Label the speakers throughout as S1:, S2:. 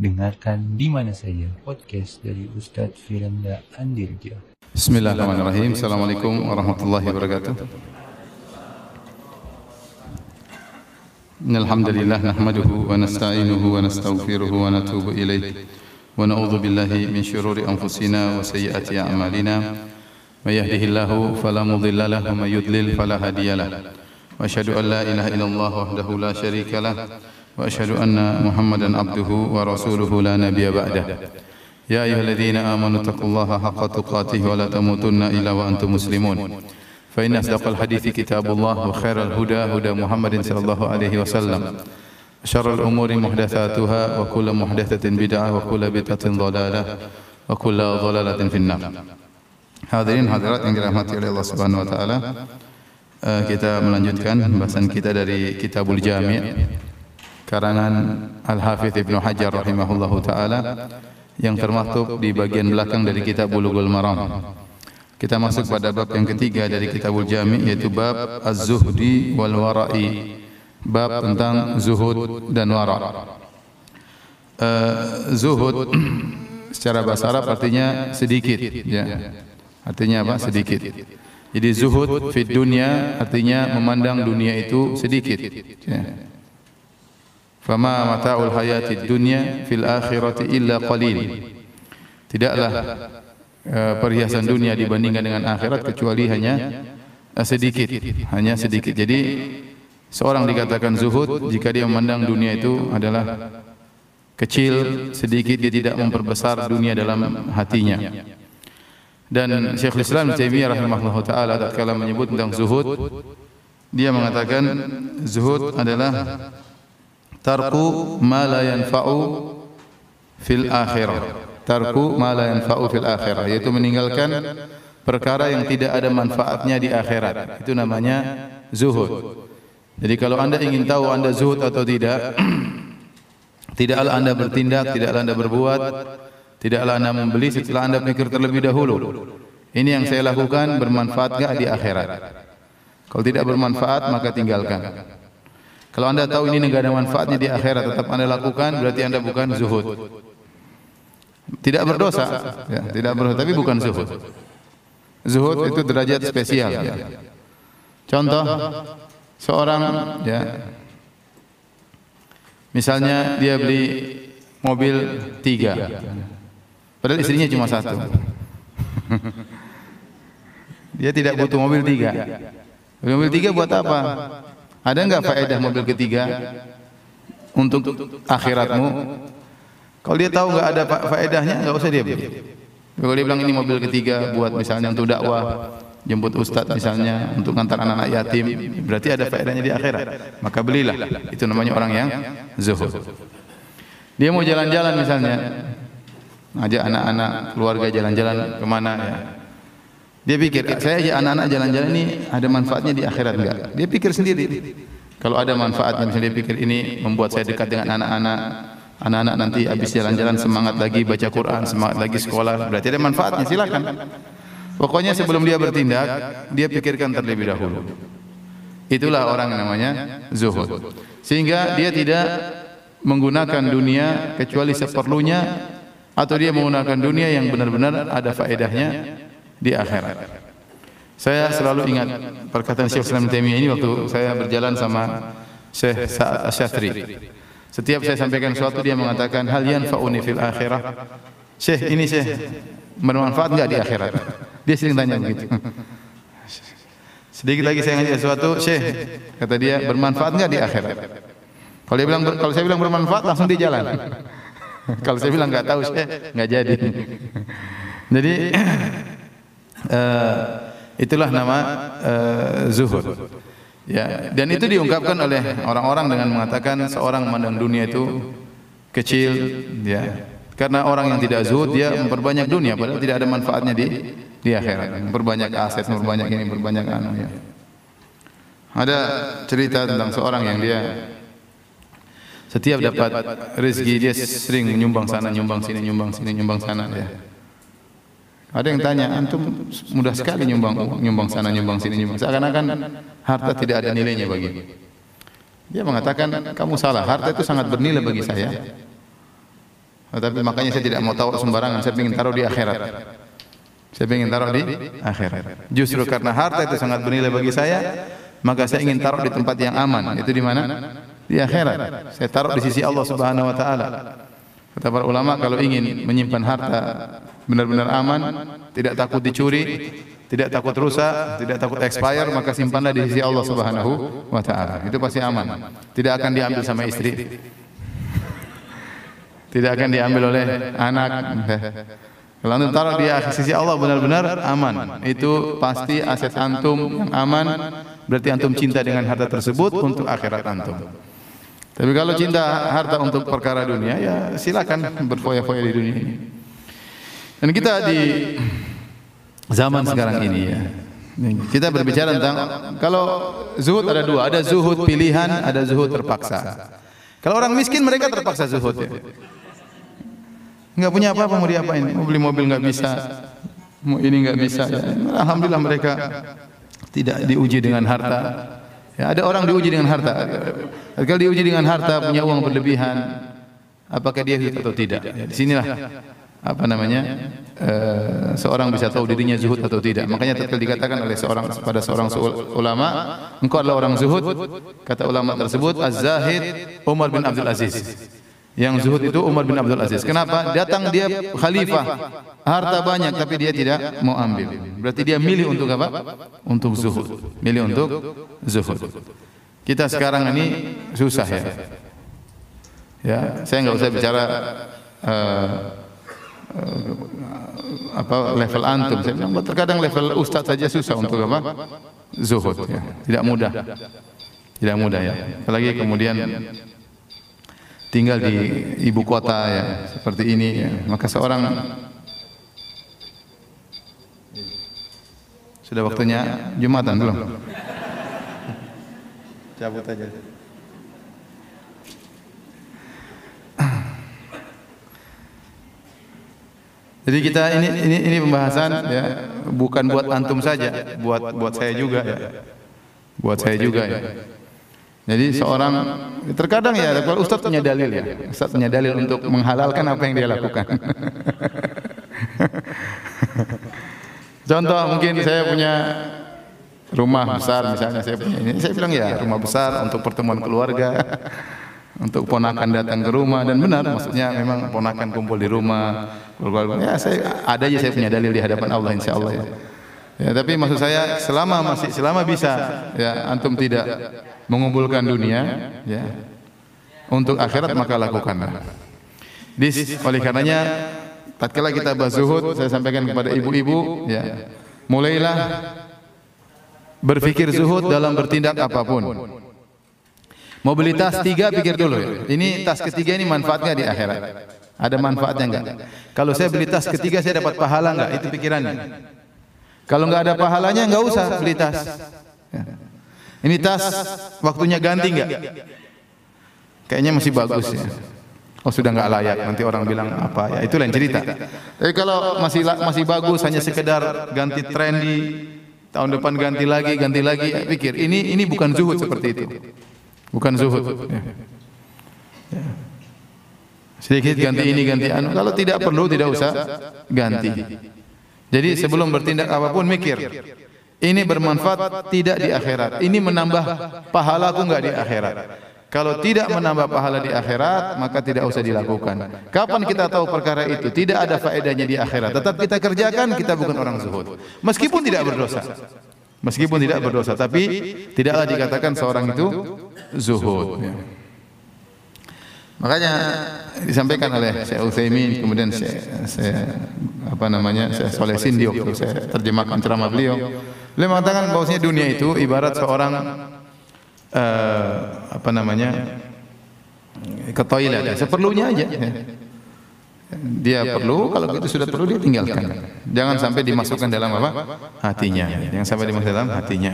S1: Dengarkan di mana saja podcast dari Ustadz Firanda Andirja.
S2: Bismillahirrahmanirrahim. Assalamualaikum warahmatullahi wabarakatuh. إن الحمد لله نحمده ونستعينه ونستغفره ونتوب إليه ونعوذ بالله من شرور أنفسنا وسيئات أعمالنا من يهده الله فلا مضل له ومن يضلل فلا هادي له وأشهد أن لا إله إلا الله وحده لا شريك له وأشهد أن محمدا عبده ورسوله لا نبي بعده. يا أيها الذين آمنوا اتقوا الله حق تقاته ولا تموتن إلا وأنتم مسلمون. فإن أصدق الحديث كتاب الله وخير الهدى هدى محمد صلى الله عليه وسلم. شر الأمور محدثاتها وكل محدثة بدعة وكل بدعة ضلالة وكل ضلالة في النار. Hadirin hadirat yang dirahmati wa taala. Uh, kita melanjutkan pembahasan kita dari Kitabul Jami' karangan Al-Hafidz Ibnu Hajar rahimahullahu taala yang termaktub di bagian belakang dari kitab Bulughul Maram. Kita masuk pada bab yang ketiga dari Kitabul Jami yaitu bab Az-Zuhdi wal Wara'i. Bab tentang zuhud dan wara. Uh, zuhud secara bahasa Arab artinya sedikit ya. Artinya apa? Sedikit. Jadi zuhud fit dunia artinya memandang dunia itu sedikit. Ya. Fama mata'ul hayatid dunya fil akhirati illa qalil. Tidaklah uh, perhiasan dunia dibandingkan dengan akhirat kecuali hanya uh, sedikit, hanya sedikit. Jadi seorang dikatakan zuhud jika dia memandang dunia itu adalah kecil, sedikit dia tidak memperbesar dunia dalam hatinya. Dan Syekhul Islam Taimiyah rahimahullah taala tatkala menyebut tentang zuhud dia mengatakan zuhud adalah tarku ma la yanfa'u fil akhirah tarku ma la yanfa'u fil akhirah yaitu meninggalkan perkara yang tidak ada manfaatnya di akhirat itu namanya zuhud jadi kalau anda ingin tahu anda zuhud atau tidak tidaklah anda bertindak tidaklah anda berbuat Tidaklah anda membeli setelah anda pikir terlebih dahulu. Ini yang saya lakukan bermanfaat enggak di akhirat? Kalau tidak bermanfaat maka tinggalkan. Kalau anda tahu ini enggak ada manfaatnya di akhirat tetap anda lakukan berarti anda bukan zuhud. Tidak berdosa, ya, tidak berdosa tapi bukan zuhud. Zuhud itu derajat spesial. Ya. Contoh seorang ya misalnya dia beli mobil tiga Padahal istrinya cuma satu. Dia tidak butuh mobil tiga. Mobil tiga buat apa? Ada enggak faedah mobil ketiga untuk akhiratmu? Kalau dia tahu enggak ada faedahnya, enggak usah dia beli. Kalau dia bilang ini mobil ketiga buat misalnya untuk dakwah, jemput ustaz misalnya untuk ngantar anak-anak yatim, berarti ada faedahnya di akhirat. Maka belilah. Itu namanya orang yang zuhud. Dia mau jalan-jalan misalnya, ajak anak-anak keluarga jalan-jalan ke mana ya. Dia pikir, saya ajak anak-anak jalan-jalan ini ada manfaatnya di akhirat enggak? Dia pikir sendiri. Kalau ada manfaatnya, misalnya dia pikir ini membuat saya dekat dengan anak-anak, anak-anak nanti habis jalan-jalan semangat lagi baca Quran, semangat lagi sekolah, berarti ada manfaatnya, silakan. Pokoknya sebelum dia bertindak, dia pikirkan terlebih dahulu. Itulah orang namanya zuhud. Sehingga dia tidak menggunakan dunia kecuali seperlunya atau dia menggunakan dunia yang benar-benar ada faedahnya di akhirat. Saya selalu ingat perkataan Syekh Islam Taimiyah ini waktu saya berjalan sama Syekh Syatri. Setiap saya sampaikan sesuatu dia mengatakan hal yanfa'uni fil akhirah. Syekh ini Syekh bermanfaat enggak di akhirat? Dia sering tanya begitu. Sedikit lagi saya ngaji sesuatu, Syekh kata dia bermanfaat enggak di akhirat? Kalau dia bilang kalau saya bilang bermanfaat langsung dia jalan. Kalau saya bilang nggak tahu, saya nggak jadi. Jadi uh, itulah nama uh, zuhud. Ya, dan itu diungkapkan oleh orang-orang dengan mengatakan seorang memandang dunia itu kecil, ya. Karena orang yang tidak zuhud dia memperbanyak dunia padahal tidak ada manfaatnya di di akhirat. Memperbanyak aset, memperbanyak ini, memperbanyak anu ya. Ada cerita tentang seorang yang dia setiap dapat rezeki dia sering menyumbang sana, nyumbang sini, nyumbang sini, nyumbang sana ya. Ada yang tanya, antum mudah sekali nyumbang nyumbang sana, nyumbang sini, nyumbang. Seakan-akan harta tidak ada nilainya bagi. Dia mengatakan, kamu salah. Harta itu sangat bernilai bagi saya. Tapi makanya saya tidak mau taruh sembarangan, saya ingin taruh di akhirat. Saya ingin taruh di akhirat. Justru karena harta itu sangat bernilai bagi saya, maka saya ingin taruh di tempat yang aman. Itu di mana? Di akhirat. Saya taruh di sisi Allah Subhanahu wa taala. Kata para ulama kalau ingin menyimpan harta benar-benar aman, tidak takut dicuri, tidak takut rusak, tidak takut expire, maka simpanlah di sisi Allah Subhanahu wa taala. Itu pasti aman. Tidak akan diambil sama istri. Tidak akan diambil oleh anak. Kalau antum taruh di sisi Allah benar-benar aman. Itu pasti aset antum yang aman. Berarti antum cinta dengan harta tersebut untuk akhirat antum. Tapi kalau cinta harta untuk perkara dunia, ya silakan berfoya-foya di dunia ini. Dan kita di zaman sekarang ini ya. Kita berbicara tentang kalau zuhud ada dua, ada zuhud pilihan, ada zuhud terpaksa. Kalau orang miskin mereka terpaksa zuhud ya. Enggak punya apa-apa mau diapain? Mau beli mobil enggak bisa. Mau ini enggak bisa ya. Alhamdulillah mereka tidak diuji dengan harta. Ya, ada orang diuji dengan harta. Kalau diuji dengan harta punya uang berlebihan, apakah dia zuhud atau tidak? Ya, di sinilah apa namanya uh, seorang bisa tahu dirinya zuhud atau tidak. Makanya tatkala dikatakan oleh seorang pada seorang ulama, engkau adalah orang zuhud. Kata ulama tersebut, Az-Zahid Umar bin Abdul Aziz. Yang zuhud itu Umar bin Abdul Aziz. Kenapa? Datang dia khalifah, harta banyak tapi dia tidak mau ambil. Berarti dia milih untuk apa? Untuk zuhud. Milih untuk zuhud. Kita sekarang ini susah ya. Ya, saya enggak usah bicara uh, apa level antum. Saya bilang terkadang level ustaz saja susah untuk apa? Zuhud ya. Tidak mudah. Tidak mudah ya. Apalagi kemudian tinggal di ibu kota ya seperti ini ya. maka seorang sudah waktunya jumatan belum cabut aja Jadi kita ini ini ini pembahasan ya bukan buat antum saja, buat buat saya juga ya. Buat saya juga ya. Jadi seorang terkadang ya kalau ustaz punya dalil ya. Ustaz punya dalil untuk menghalalkan apa yang dia lakukan. Contoh mungkin saya punya rumah besar misalnya saya punya ini. Saya bilang ya rumah besar untuk pertemuan keluarga. Untuk ponakan datang ke rumah dan benar maksudnya memang ponakan kumpul di rumah. Ya saya ada aja saya punya dalil di hadapan Allah insyaallah ya. Ya, tapi maksud saya selama masih selama bisa ya antum tidak mengumpulkan dunia ya. Untuk akhirat maka lakukanlah. Dis, oleh karenanya tatkala kita bahas zuhud saya sampaikan kepada ibu-ibu ya. mulailah berfikir zuhud dalam bertindak apa pun. Mau beli tas tiga pikir dulu ya. Ini tas ketiga ini manfaatnya di akhirat. Ada manfaatnya enggak? Kalau saya beli tas ketiga saya dapat pahala enggak? Itu pikirannya. Kalau enggak ada pahalanya enggak usah beli tas. Ya. Ini tas waktunya ganti enggak? Kayaknya masih bagus ya. Oh sudah enggak layak, nanti orang bilang apa ya, itu lain cerita. Tapi kalau masih masih bagus hanya sekedar ganti trendy, tahun depan ganti lagi, ganti lagi, ya, pikir ini ini bukan zuhud seperti itu. Bukan zuhud. Ya. Ya. Sedikit ganti ini, ganti anu. Kalau tidak perlu tidak usah ganti. Jadi sebelum bertindak apa pun mikir. Ini bermanfaat tidak di akhirat. Ini menambah pahalaku enggak di akhirat. Kalau tidak menambah pahala di akhirat, maka tidak usah dilakukan. Kapan kita tahu perkara itu? Tidak ada faedahnya di akhirat. Tetap kita kerjakan, kita bukan orang zuhud. Meskipun tidak berdosa. Meskipun tidak berdosa, tapi tidaklah dikatakan seorang itu zuhud. Ya. Makanya disampaikan oleh Syekh Utsaimin kemudian saya, saya apa namanya Syekh Saleh Sindiok saya terjemahkan ceramah beliau Beliau mengatakan bahwasanya dunia itu ibarat seorang uh, apa namanya ke toilet ya, seperlunya aja. Ya. Dia perlu, kalau itu sudah perlu dia tinggalkan. Jangan sampai dimasukkan dalam apa? Hatinya. Jangan sampai dimasukkan dalam hatinya.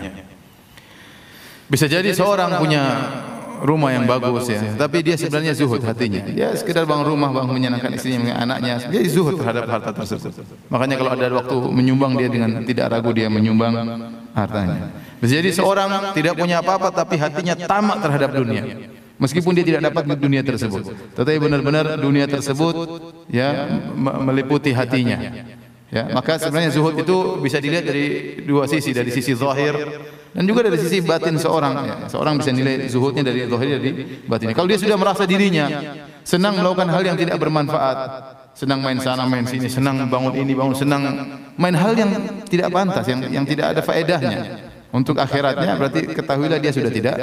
S2: Bisa jadi seorang punya rumah yang bagus ya, tapi dia sebenarnya zuhud hatinya. Dia sekedar bangun rumah, bangun menyenangkan istrinya, dengan anaknya, dia zuhud terhadap harta tersebut. Makanya kalau ada waktu menyumbang dia dengan tidak ragu dia menyumbang hartanya. Bisa jadi seorang tidak punya apa-apa tapi hatinya tamak terhadap dunia. Meskipun dia tidak dapat di dunia tersebut, tetapi benar-benar dunia tersebut ya meliputi hatinya. Ya, maka sebenarnya zuhud itu bisa dilihat dari dua sisi, dari sisi zahir dan juga dari sisi batin seorang. Ya. Seorang bisa nilai zuhudnya dari zahir dari batinnya. Kalau dia sudah merasa dirinya senang melakukan hal yang tidak bermanfaat, senang main sana main sini, senang bangun ini bangun, senang main hal yang tidak pantas, yang yang tidak ada faedahnya untuk akhiratnya berarti ketahuilah dia sudah tidak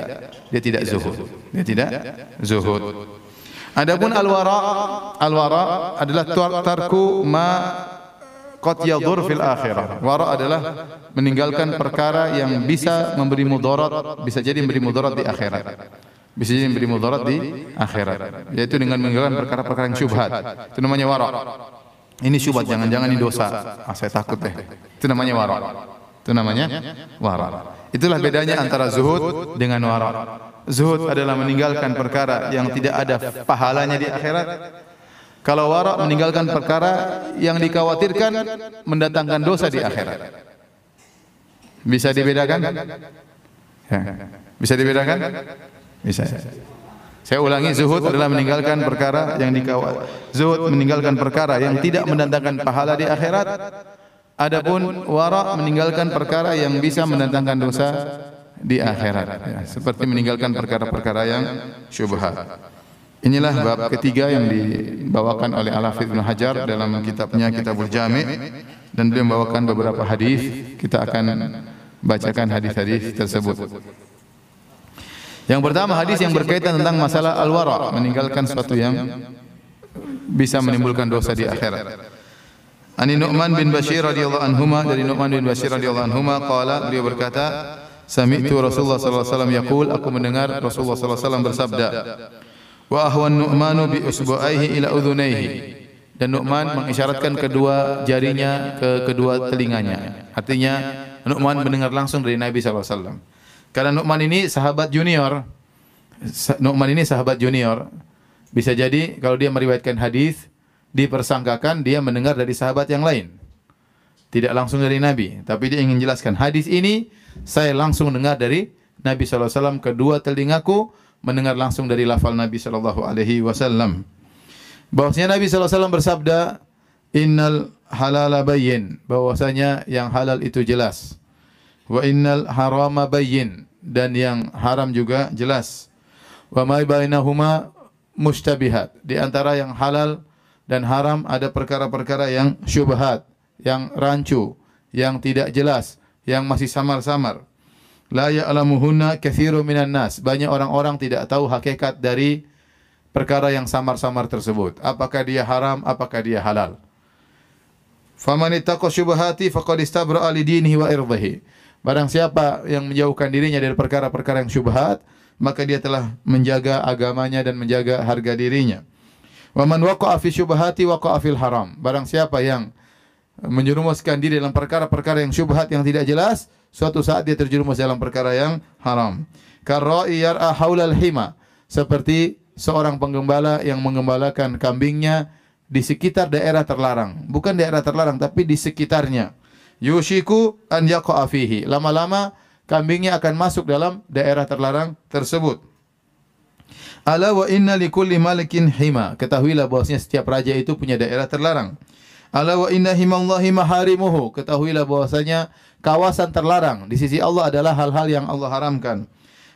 S2: dia tidak zuhud. Dia tidak zuhud. Adapun al-wara al-wara adalah tarku ma qad yadur fil akhirah. Wara adalah meninggalkan perkara yang bisa memberi mudarat, bisa jadi memberi mudarat di akhirat. Bisa jadi memberi mudarat di akhirat. Yaitu dengan meninggalkan perkara-perkara yang syubhat. Itu namanya wara. Ini syubhat, jangan-jangan ini dosa. Ah, saya takut deh. Itu namanya wara. Itu namanya wara. Itulah bedanya antara zuhud dengan wara. Zuhud adalah meninggalkan perkara yang tidak ada pahalanya di akhirat. Kalau wara meninggalkan perkara yang dikhawatirkan mendatangkan dosa di akhirat. Bisa dibedakan? Ya. Bisa dibedakan? Bisa. Saya ulangi zuhud adalah meninggalkan perkara yang dikhawatirkan. Zuhud meninggalkan perkara yang tidak mendatangkan pahala di akhirat Adapun wara meninggalkan perkara yang bisa mendatangkan dosa di akhirat ya, seperti meninggalkan perkara-perkara yang syubhat. Inilah bab ketiga yang dibawakan oleh Al-Hafidz Ibnu Hajar dalam kitabnya Kitabul Jami' dan beliau membawakan beberapa hadis. Kita akan bacakan hadis-hadis tersebut. Yang pertama hadis yang berkaitan tentang masalah al-wara, meninggalkan sesuatu yang bisa menimbulkan dosa di akhirat. Ani Nu'man bin Bashir radhiyallahu anhuma dari Nu'man bin Bashir radhiyallahu anhuma qala beliau berkata Sami'tu Rasulullah sallallahu alaihi wasallam yaqul aku mendengar Rasulullah sallallahu alaihi wasallam bersabda Wa ahwan Nu'manu bi usbu'aihi ila udhunaihi. Dan Nu'man mengisyaratkan kedua jarinya ke kedua telinganya. Artinya Nu'man mendengar langsung dari Nabi sallallahu alaihi wasallam. Karena Nu'man ini sahabat junior. Nu'man ini sahabat junior. Bisa jadi kalau dia meriwayatkan hadis dipersangkakan dia mendengar dari sahabat yang lain. Tidak langsung dari Nabi, tapi dia ingin jelaskan. Hadis ini saya langsung dengar dari Nabi SAW kedua telingaku mendengar langsung dari lafal Nabi sallallahu alaihi wasallam. Bahwasanya Nabi SAW bersabda, "Innal halala bayyin," bahwasanya yang halal itu jelas. Wa innal harama bayyin dan yang haram juga jelas. Wa ma bainahuma mustabihat. Di antara yang halal dan haram ada perkara-perkara yang syubhat, yang rancu, yang tidak jelas, yang masih samar-samar. La ya'lamuhunna katsiru minan nas. Banyak orang-orang tidak tahu hakikat dari perkara yang samar-samar tersebut. Apakah dia haram, apakah dia halal. Faman ittaqa syubhati faqad istabra'a li dinihi wa irdhihi. Barang siapa yang menjauhkan dirinya dari perkara-perkara yang syubhat, maka dia telah menjaga agamanya dan menjaga harga dirinya. Wa man waqa'a fi syubhati waqa'a fil haram. Barang siapa yang menjerumuskan diri dalam perkara-perkara yang syubhat yang tidak jelas, suatu saat dia terjerumus dalam perkara yang haram. Karra'i yar'a haulal hima. Seperti seorang penggembala yang menggembalakan kambingnya di sekitar daerah terlarang. Bukan daerah terlarang, tapi di sekitarnya. Yushiku an yaqa'a. Lama-lama kambingnya akan masuk dalam daerah terlarang tersebut. Ala wa inna likulli malikin hima. Ketahuilah bahwasanya setiap raja itu punya daerah terlarang. Ala wa inna himallahi maharimuhu. Ketahuilah bahwasanya kawasan terlarang di sisi Allah adalah hal-hal yang Allah haramkan.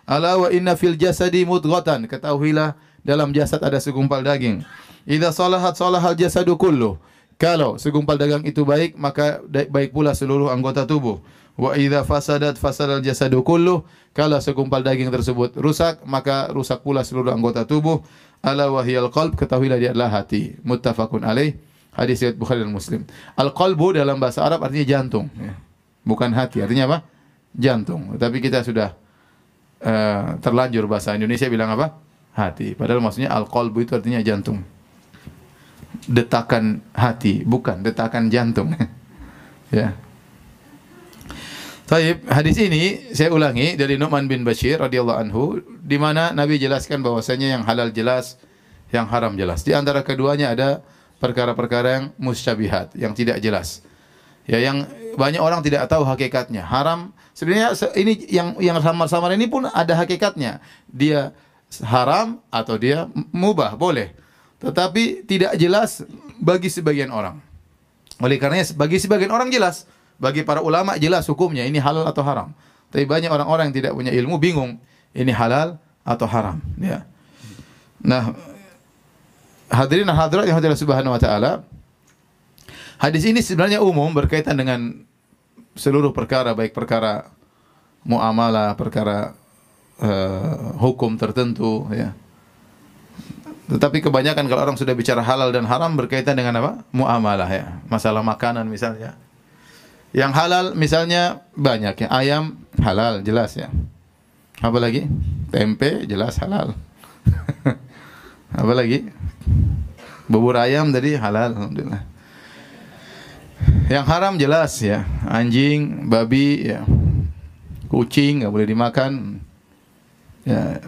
S2: Ala wa inna fil jasadi mudghatan. Ketahuilah dalam jasad ada segumpal daging. Idza salahat salahal jasadu kullu. Kalau segumpal daging itu baik, maka baik pula seluruh anggota tubuh. Wa idza fasadat fasadal jasadu kullu. Kalau segumpal daging tersebut rusak, maka rusak pula seluruh anggota tubuh. Ala wahyal qalb, ketahuilah dia adalah hati. Muttafaqun alaih. Hadis riwayat Bukhari dan Muslim. Al qalbu dalam bahasa Arab artinya jantung, ya. Bukan hati. Artinya apa? Jantung. Tapi kita sudah uh, terlanjur bahasa Indonesia bilang apa? Hati. Padahal maksudnya al qalbu itu artinya jantung. Detakan hati, bukan detakan jantung. ya. Taib, hadis ini saya ulangi dari Nu'man bin Bashir radhiyallahu anhu di mana Nabi jelaskan bahwasanya yang halal jelas, yang haram jelas. Di antara keduanya ada perkara-perkara yang musyabihat, yang tidak jelas. Ya, yang banyak orang tidak tahu hakikatnya. Haram sebenarnya ini yang yang samar-samar ini pun ada hakikatnya. Dia haram atau dia mubah, boleh. Tetapi tidak jelas bagi sebagian orang. Oleh karenanya bagi sebagian orang jelas, bagi para ulama jelas hukumnya ini halal atau haram. Tapi banyak orang-orang yang tidak punya ilmu bingung ini halal atau haram, ya. Nah, hadirin hadirat yang hadirat subhanahu wa taala, hadis ini sebenarnya umum berkaitan dengan seluruh perkara baik perkara muamalah, perkara uh, hukum tertentu, ya. Tetapi kebanyakan kalau orang sudah bicara halal dan haram berkaitan dengan apa? Muamalah ya. Masalah makanan misalnya. Yang halal misalnya banyak ya. Ayam halal jelas ya. Apa lagi? Tempe jelas halal. apa lagi? Bubur ayam tadi halal alhamdulillah. Yang haram jelas ya. Anjing, babi ya. Kucing nggak boleh dimakan. Ya,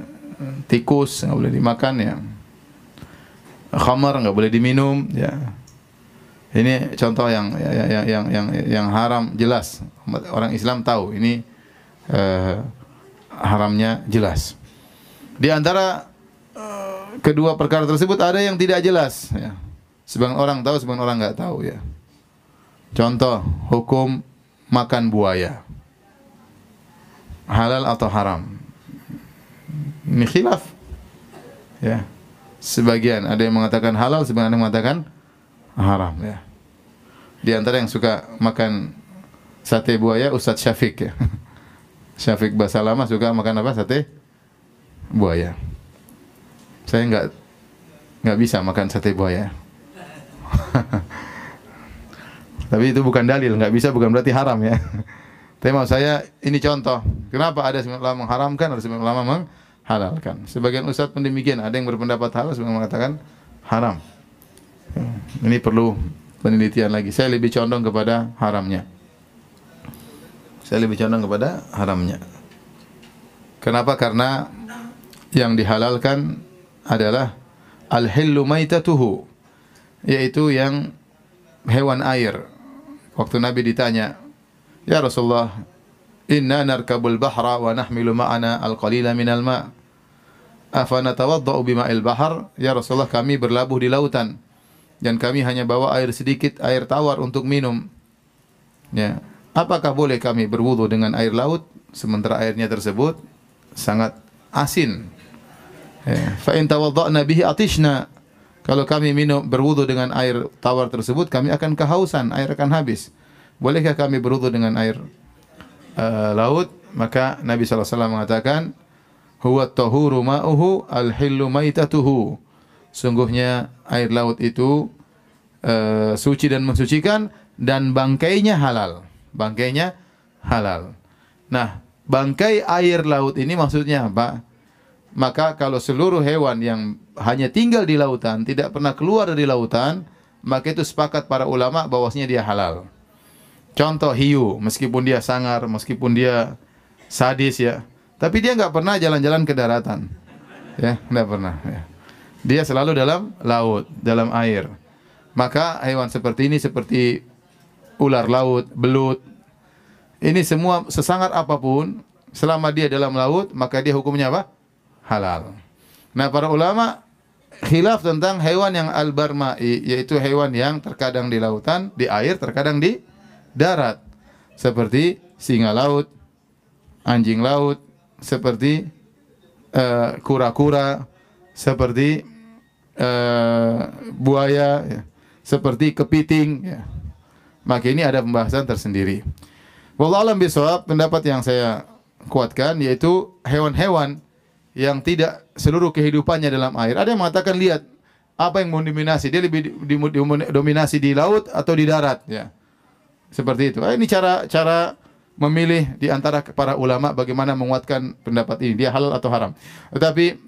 S2: tikus nggak boleh dimakan ya khamar nggak boleh diminum ya ini contoh yang yang yang yang yang, yang haram jelas orang Islam tahu ini uh, haramnya jelas di antara uh, kedua perkara tersebut ada yang tidak jelas ya sebagian orang tahu sebagian orang nggak tahu ya contoh hukum makan buaya halal atau haram ini khilaf ya Sebagian ada yang mengatakan halal, sebagian ada yang mengatakan haram ya. Di antara yang suka makan sate buaya Ustadz Syafiq ya. Syafiq Basalama suka makan apa? Sate buaya. Saya nggak nggak bisa makan sate buaya. Tapi itu bukan dalil, nggak bisa bukan berarti haram ya. Tapi mau saya ini contoh. Kenapa ada sembilan ulama mengharamkan, ada sembilan ulama meng halalkan. Sebagian ustaz pun demikian, ada yang berpendapat halal, sebagian mengatakan haram. Ini perlu penelitian lagi. Saya lebih condong kepada haramnya. Saya lebih condong kepada haramnya. Kenapa? Karena yang dihalalkan adalah al-hillu maitatuhu yaitu yang hewan air. Waktu Nabi ditanya, "Ya Rasulullah, inna narkabul bahra wa nahmilu ma'ana al-qalila minal ma'." afana tawadda'u bima'il bahar? Ya Rasulullah kami berlabuh di lautan. Dan kami hanya bawa air sedikit air tawar untuk minum. Ya. Apakah boleh kami berwudu dengan air laut sementara airnya tersebut sangat asin? Ya. Fa in tawadda'na bihi atishna kalau kami minum berwudu dengan air tawar tersebut kami akan kehausan air akan habis bolehkah kami berwudu dengan air uh, laut maka Nabi SAW mengatakan huwa tahuru ma'uhu al-hillu maitatuhu. Sungguhnya air laut itu uh, suci dan mensucikan dan bangkainya halal. Bangkainya halal. Nah, bangkai air laut ini maksudnya apa? Maka kalau seluruh hewan yang hanya tinggal di lautan, tidak pernah keluar dari lautan, maka itu sepakat para ulama bahwasanya dia halal. Contoh hiu, meskipun dia sangar, meskipun dia sadis ya, tapi dia nggak pernah jalan-jalan ke daratan. Ya, nggak pernah. Ya. Dia selalu dalam laut, dalam air. Maka hewan seperti ini seperti ular laut, belut. Ini semua sesangat apa pun, selama dia dalam laut, maka dia hukumnya apa? Halal. Nah, para ulama khilaf tentang hewan yang albarmai, yaitu hewan yang terkadang di lautan, di air, terkadang di darat. Seperti singa laut, anjing laut, seperti eh, kura-kura, uh, seperti uh, buaya, ya, seperti kepiting. Ya. Maka ini ada pembahasan tersendiri. Wallahu alam bisawab, pendapat yang saya kuatkan yaitu hewan-hewan yang tidak seluruh kehidupannya dalam air. Ada yang mengatakan lihat apa yang mendominasi, dia lebih dominasi di laut atau di darat ya. Seperti itu. Ah, ini cara cara memilih di antara para ulama bagaimana menguatkan pendapat ini dia halal atau haram. Tetapi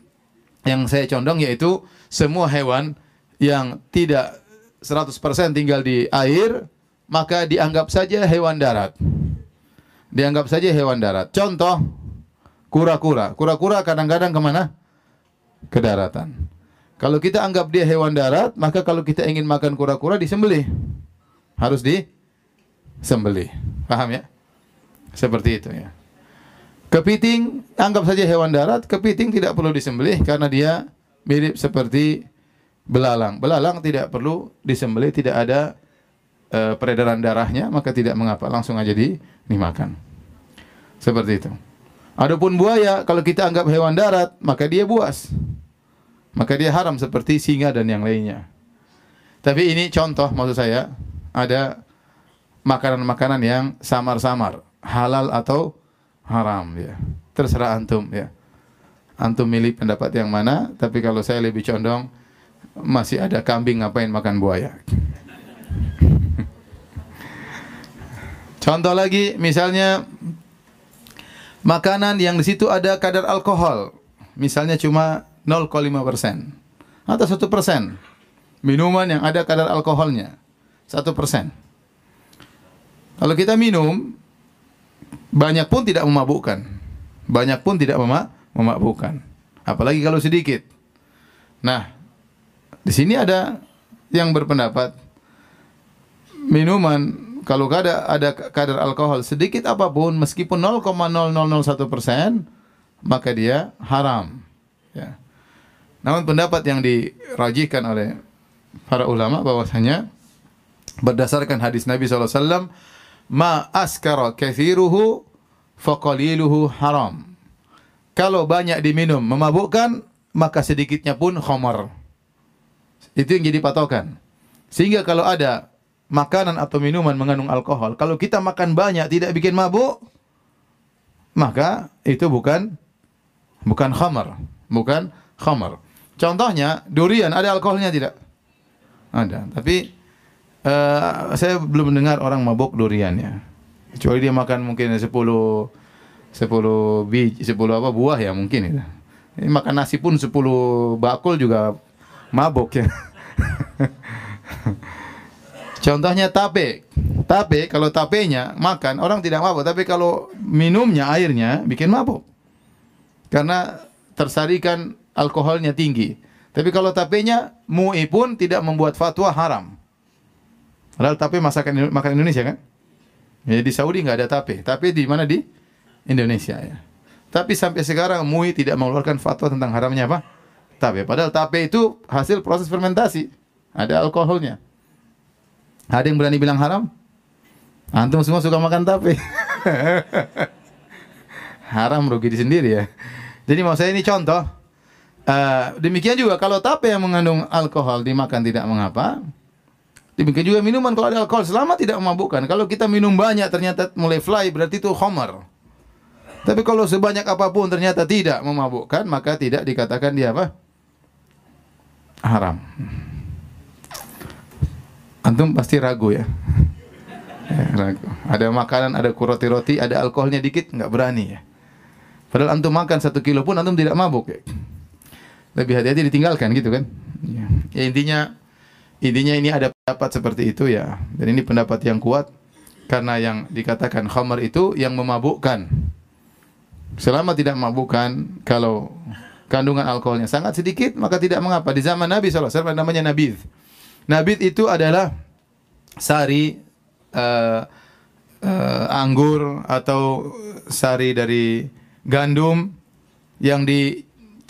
S2: yang saya condong yaitu semua hewan yang tidak 100% tinggal di air maka dianggap saja hewan darat. Dianggap saja hewan darat. Contoh kura-kura. Kura-kura kadang-kadang ke mana? Ke daratan. Kalau kita anggap dia hewan darat, maka kalau kita ingin makan kura-kura disembelih. Harus disembelih. Paham ya? Seperti itu ya. Kepiting anggap saja hewan darat, kepiting tidak perlu disembelih karena dia mirip seperti belalang. Belalang tidak perlu disembelih, tidak ada uh, peredaran darahnya, maka tidak mengapa, langsung aja di dimakan. Seperti itu. Adapun buaya, kalau kita anggap hewan darat, maka dia buas. Maka dia haram seperti singa dan yang lainnya. Tapi ini contoh maksud saya, ada makanan-makanan yang samar-samar, halal atau haram ya. Terserah antum ya. Antum milih pendapat yang mana, tapi kalau saya lebih condong masih ada kambing ngapain makan buaya. Contoh lagi misalnya makanan yang di situ ada kadar alkohol, misalnya cuma 0,5 persen atau satu persen. Minuman yang ada kadar alkoholnya satu persen. Kalau kita minum, banyak pun tidak memabukkan. Banyak pun tidak memabukkan. Apalagi kalau sedikit. Nah, di sini ada yang berpendapat minuman kalau ada ada kadar alkohol sedikit apa pun meskipun 0,0001 persen maka dia haram. Ya. Namun pendapat yang dirajihkan oleh para ulama bahwasanya berdasarkan hadis Nabi SAW ma askara kathiruhu faqaliluhu haram. Kalau banyak diminum memabukkan, maka sedikitnya pun khamar. Itu yang jadi patokan. Sehingga kalau ada makanan atau minuman mengandung alkohol, kalau kita makan banyak tidak bikin mabuk, maka itu bukan bukan khamar, bukan khamar. Contohnya durian ada alkoholnya tidak? Ada, tapi uh, saya belum mendengar orang mabuk durian ya. Kecuali dia makan mungkin 10 10 biji, 10 apa buah ya mungkin itu. Ini makan nasi pun 10 bakul juga mabuk ya. Contohnya tape. Tape kalau tapenya makan orang tidak mabuk, tapi kalau minumnya airnya bikin mabuk. Karena tersarikan alkoholnya tinggi. Tapi kalau tapenya MUI pun tidak membuat fatwa haram. Padahal tape masakan makan Indonesia kan? Ya, di Saudi nggak ada tape. Tape di mana di Indonesia ya. Tapi sampai sekarang MUI tidak mengeluarkan fatwa tentang haramnya apa? Tape. Padahal tape itu hasil proses fermentasi. Ada alkoholnya. Ada yang berani bilang haram? Antum semua suka makan tape. haram rugi di sendiri ya. Jadi mau saya ini contoh. Uh, demikian juga kalau tape yang mengandung alkohol dimakan tidak mengapa. Demikian juga minuman kalau ada alkohol selama tidak memabukkan. Kalau kita minum banyak ternyata mulai fly berarti itu homer. Tapi kalau sebanyak apa pun ternyata tidak memabukkan maka tidak dikatakan dia apa? Haram. Antum pasti ragu ya. ya ragu. Ada makanan, ada kuroti roti, ada alkoholnya dikit, nggak berani ya. Padahal antum makan satu kilo pun antum tidak mabuk ya. Lebih hati-hati ditinggalkan gitu kan. Ya, ya intinya Intinya ini ada pendapat seperti itu ya. Dan ini pendapat yang kuat karena yang dikatakan khamar itu yang memabukkan. Selama tidak memabukkan, kalau kandungan alkoholnya sangat sedikit, maka tidak mengapa. Di zaman Nabi SAW namanya nabid. Nabid itu adalah sari uh, uh, anggur atau sari dari gandum yang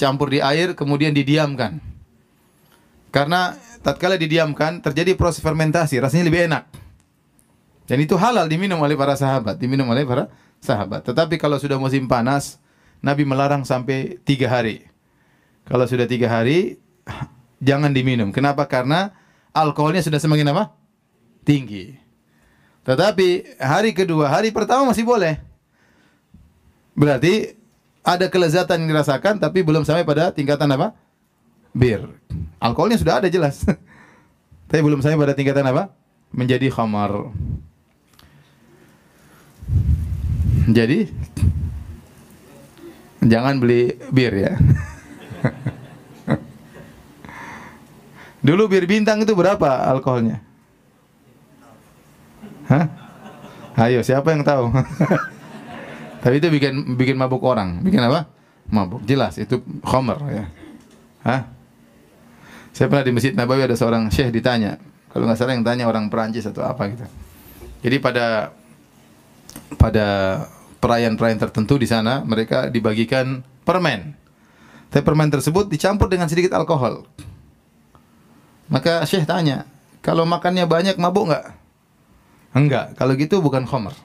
S2: dicampur di air kemudian didiamkan. Karena tatkala didiamkan terjadi proses fermentasi, rasanya lebih enak. Dan itu halal diminum oleh para sahabat, diminum oleh para sahabat. Tetapi kalau sudah musim panas, Nabi melarang sampai tiga hari. Kalau sudah tiga hari, jangan diminum. Kenapa? Karena alkoholnya sudah semakin apa? Tinggi. Tetapi hari kedua, hari pertama masih boleh. Berarti ada kelezatan yang dirasakan, tapi belum sampai pada tingkatan apa? bir. Alkoholnya sudah ada jelas. Tapi belum sampai pada tingkatan apa? Menjadi khamar. Jadi jangan beli bir ya. Dulu bir bintang itu berapa alkoholnya? Hah? Ayo, siapa yang tahu? Tapi itu bikin bikin mabuk orang. Bikin apa? Mabuk. Jelas itu khamar ya. Hah? Saya pernah di Masjid Nabawi ada seorang syekh ditanya, kalau nggak salah yang tanya orang Perancis atau apa gitu. Jadi pada pada perayaan-perayaan tertentu di sana mereka dibagikan permen. Tapi permen tersebut dicampur dengan sedikit alkohol. Maka Syekh tanya, kalau makannya banyak mabuk nggak? Enggak, kalau gitu bukan khamr.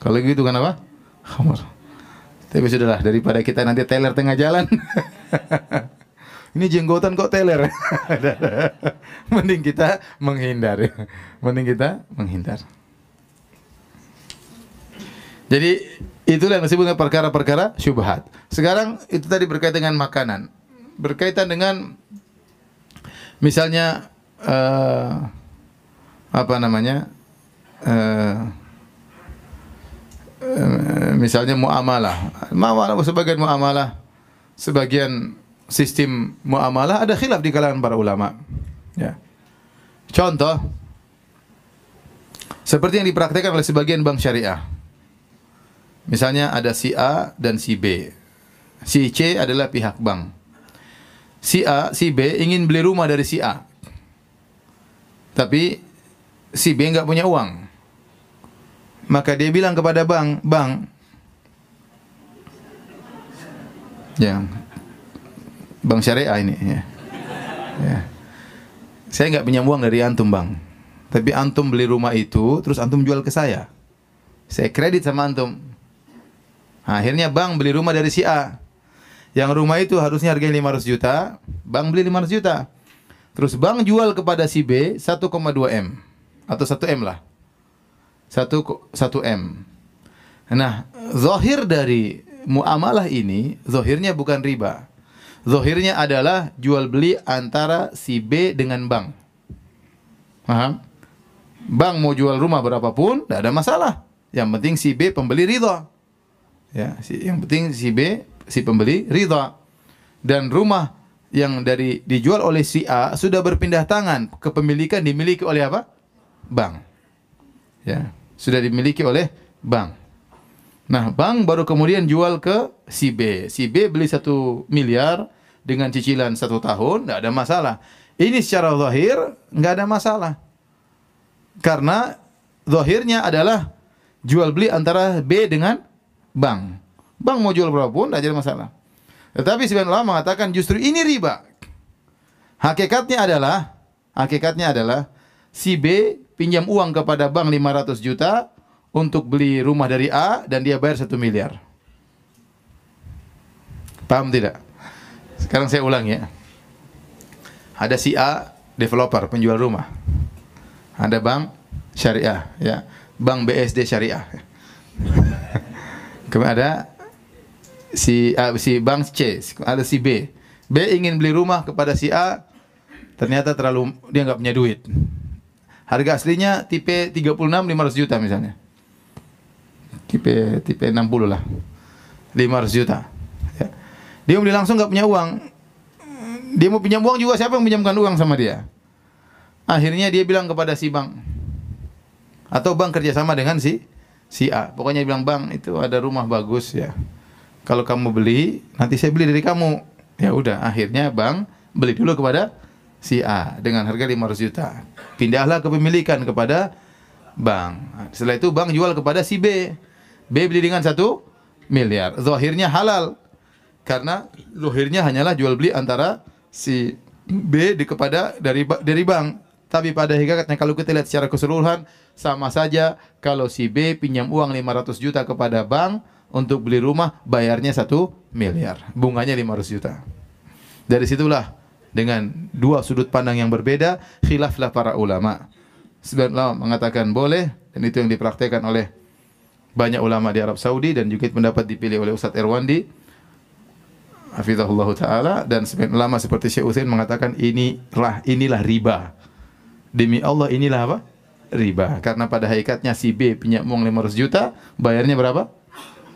S2: Kalau gitu kan apa? Khamr. Tapi sudahlah daripada kita nanti teler tengah jalan. Ini jenggotan kok teler. Mending kita menghindar. Mending kita menghindar. Jadi itulah yang disebut perkara-perkara syubhat. Sekarang itu tadi berkaitan dengan makanan. Berkaitan dengan misalnya uh, apa namanya? Uh, misalnya muamalah. Muamalah sebagian muamalah, sebagian sistem muamalah ada khilaf di kalangan para ulama. Ya. Contoh seperti yang dipraktikkan oleh sebagian bank syariah. Misalnya ada si A dan si B. Si C adalah pihak bank. Si A, si B ingin beli rumah dari si A. Tapi si B nggak punya uang. Maka dia bilang kepada bank, "Bang, ya, bank syariah ini ya. ya. Saya nggak pinjam uang dari antum, Bang. Tapi antum beli rumah itu, terus antum jual ke saya. Saya kredit sama antum. Akhirnya bank beli rumah dari si A. Yang rumah itu harusnya harganya 500 juta, bank beli 500 juta. Terus bank jual kepada si B 1,2 M atau 1 M lah satu satu m. Nah, zahir dari muamalah ini, zahirnya bukan riba. Zahirnya adalah jual beli antara si B dengan bank. Paham? Bank mau jual rumah berapapun, tidak ada masalah. Yang penting si B pembeli ridha. Ya, si, yang penting si B si pembeli ridha. Dan rumah yang dari dijual oleh si A sudah berpindah tangan, kepemilikan dimiliki oleh apa? Bank. Ya sudah dimiliki oleh bank. Nah, bank baru kemudian jual ke si B. Si B beli satu miliar dengan cicilan satu tahun, tidak ada masalah. Ini secara zahir nggak ada masalah. Karena zahirnya adalah jual beli antara B dengan bank. Bank mau jual berapapun tidak ada masalah. Tetapi sebagian ulama mengatakan justru ini riba. Hakikatnya adalah hakikatnya adalah si B pinjam uang kepada bank 500 juta untuk beli rumah dari A dan dia bayar 1 miliar. Paham tidak? Sekarang saya ulang ya. Ada si A developer penjual rumah. Ada bank syariah ya. Bank BSD syariah. Kemudian ada si A, si bank C, ada si B. B ingin beli rumah kepada si A, ternyata terlalu dia nggak punya duit. Harga aslinya tipe 36 500 juta misalnya. Tipe tipe 60 lah. 500 juta. Ya. Dia beli langsung nggak punya uang. Dia mau pinjam uang juga siapa yang pinjamkan uang sama dia? Akhirnya dia bilang kepada si bank atau bank kerjasama dengan si si A. Pokoknya bilang bang itu ada rumah bagus ya. Kalau kamu beli nanti saya beli dari kamu. Ya udah akhirnya bank beli dulu kepada si A dengan harga 500 juta. Pindahlah kepemilikan kepada bank. Setelah itu bank jual kepada si B. B beli dengan satu miliar. Zahirnya halal. Karena zahirnya hanyalah jual beli antara si B di kepada dari dari bank. Tapi pada hakikatnya kalau kita lihat secara keseluruhan sama saja kalau si B pinjam uang 500 juta kepada bank untuk beli rumah bayarnya satu miliar. Bunganya 500 juta. Dari situlah dengan dua sudut pandang yang berbeda, khilaflah para ulama. Sebagian ulama mengatakan boleh dan itu yang dipraktikkan oleh banyak ulama di Arab Saudi dan juga pendapat dipilih oleh Ustaz Erwandi hafizahullah taala dan sebagian ulama seperti Syekh Utsaimin mengatakan inilah inilah riba. Demi Allah inilah apa? Riba. Karena pada hakikatnya si B punya uang 500 juta, bayarnya berapa?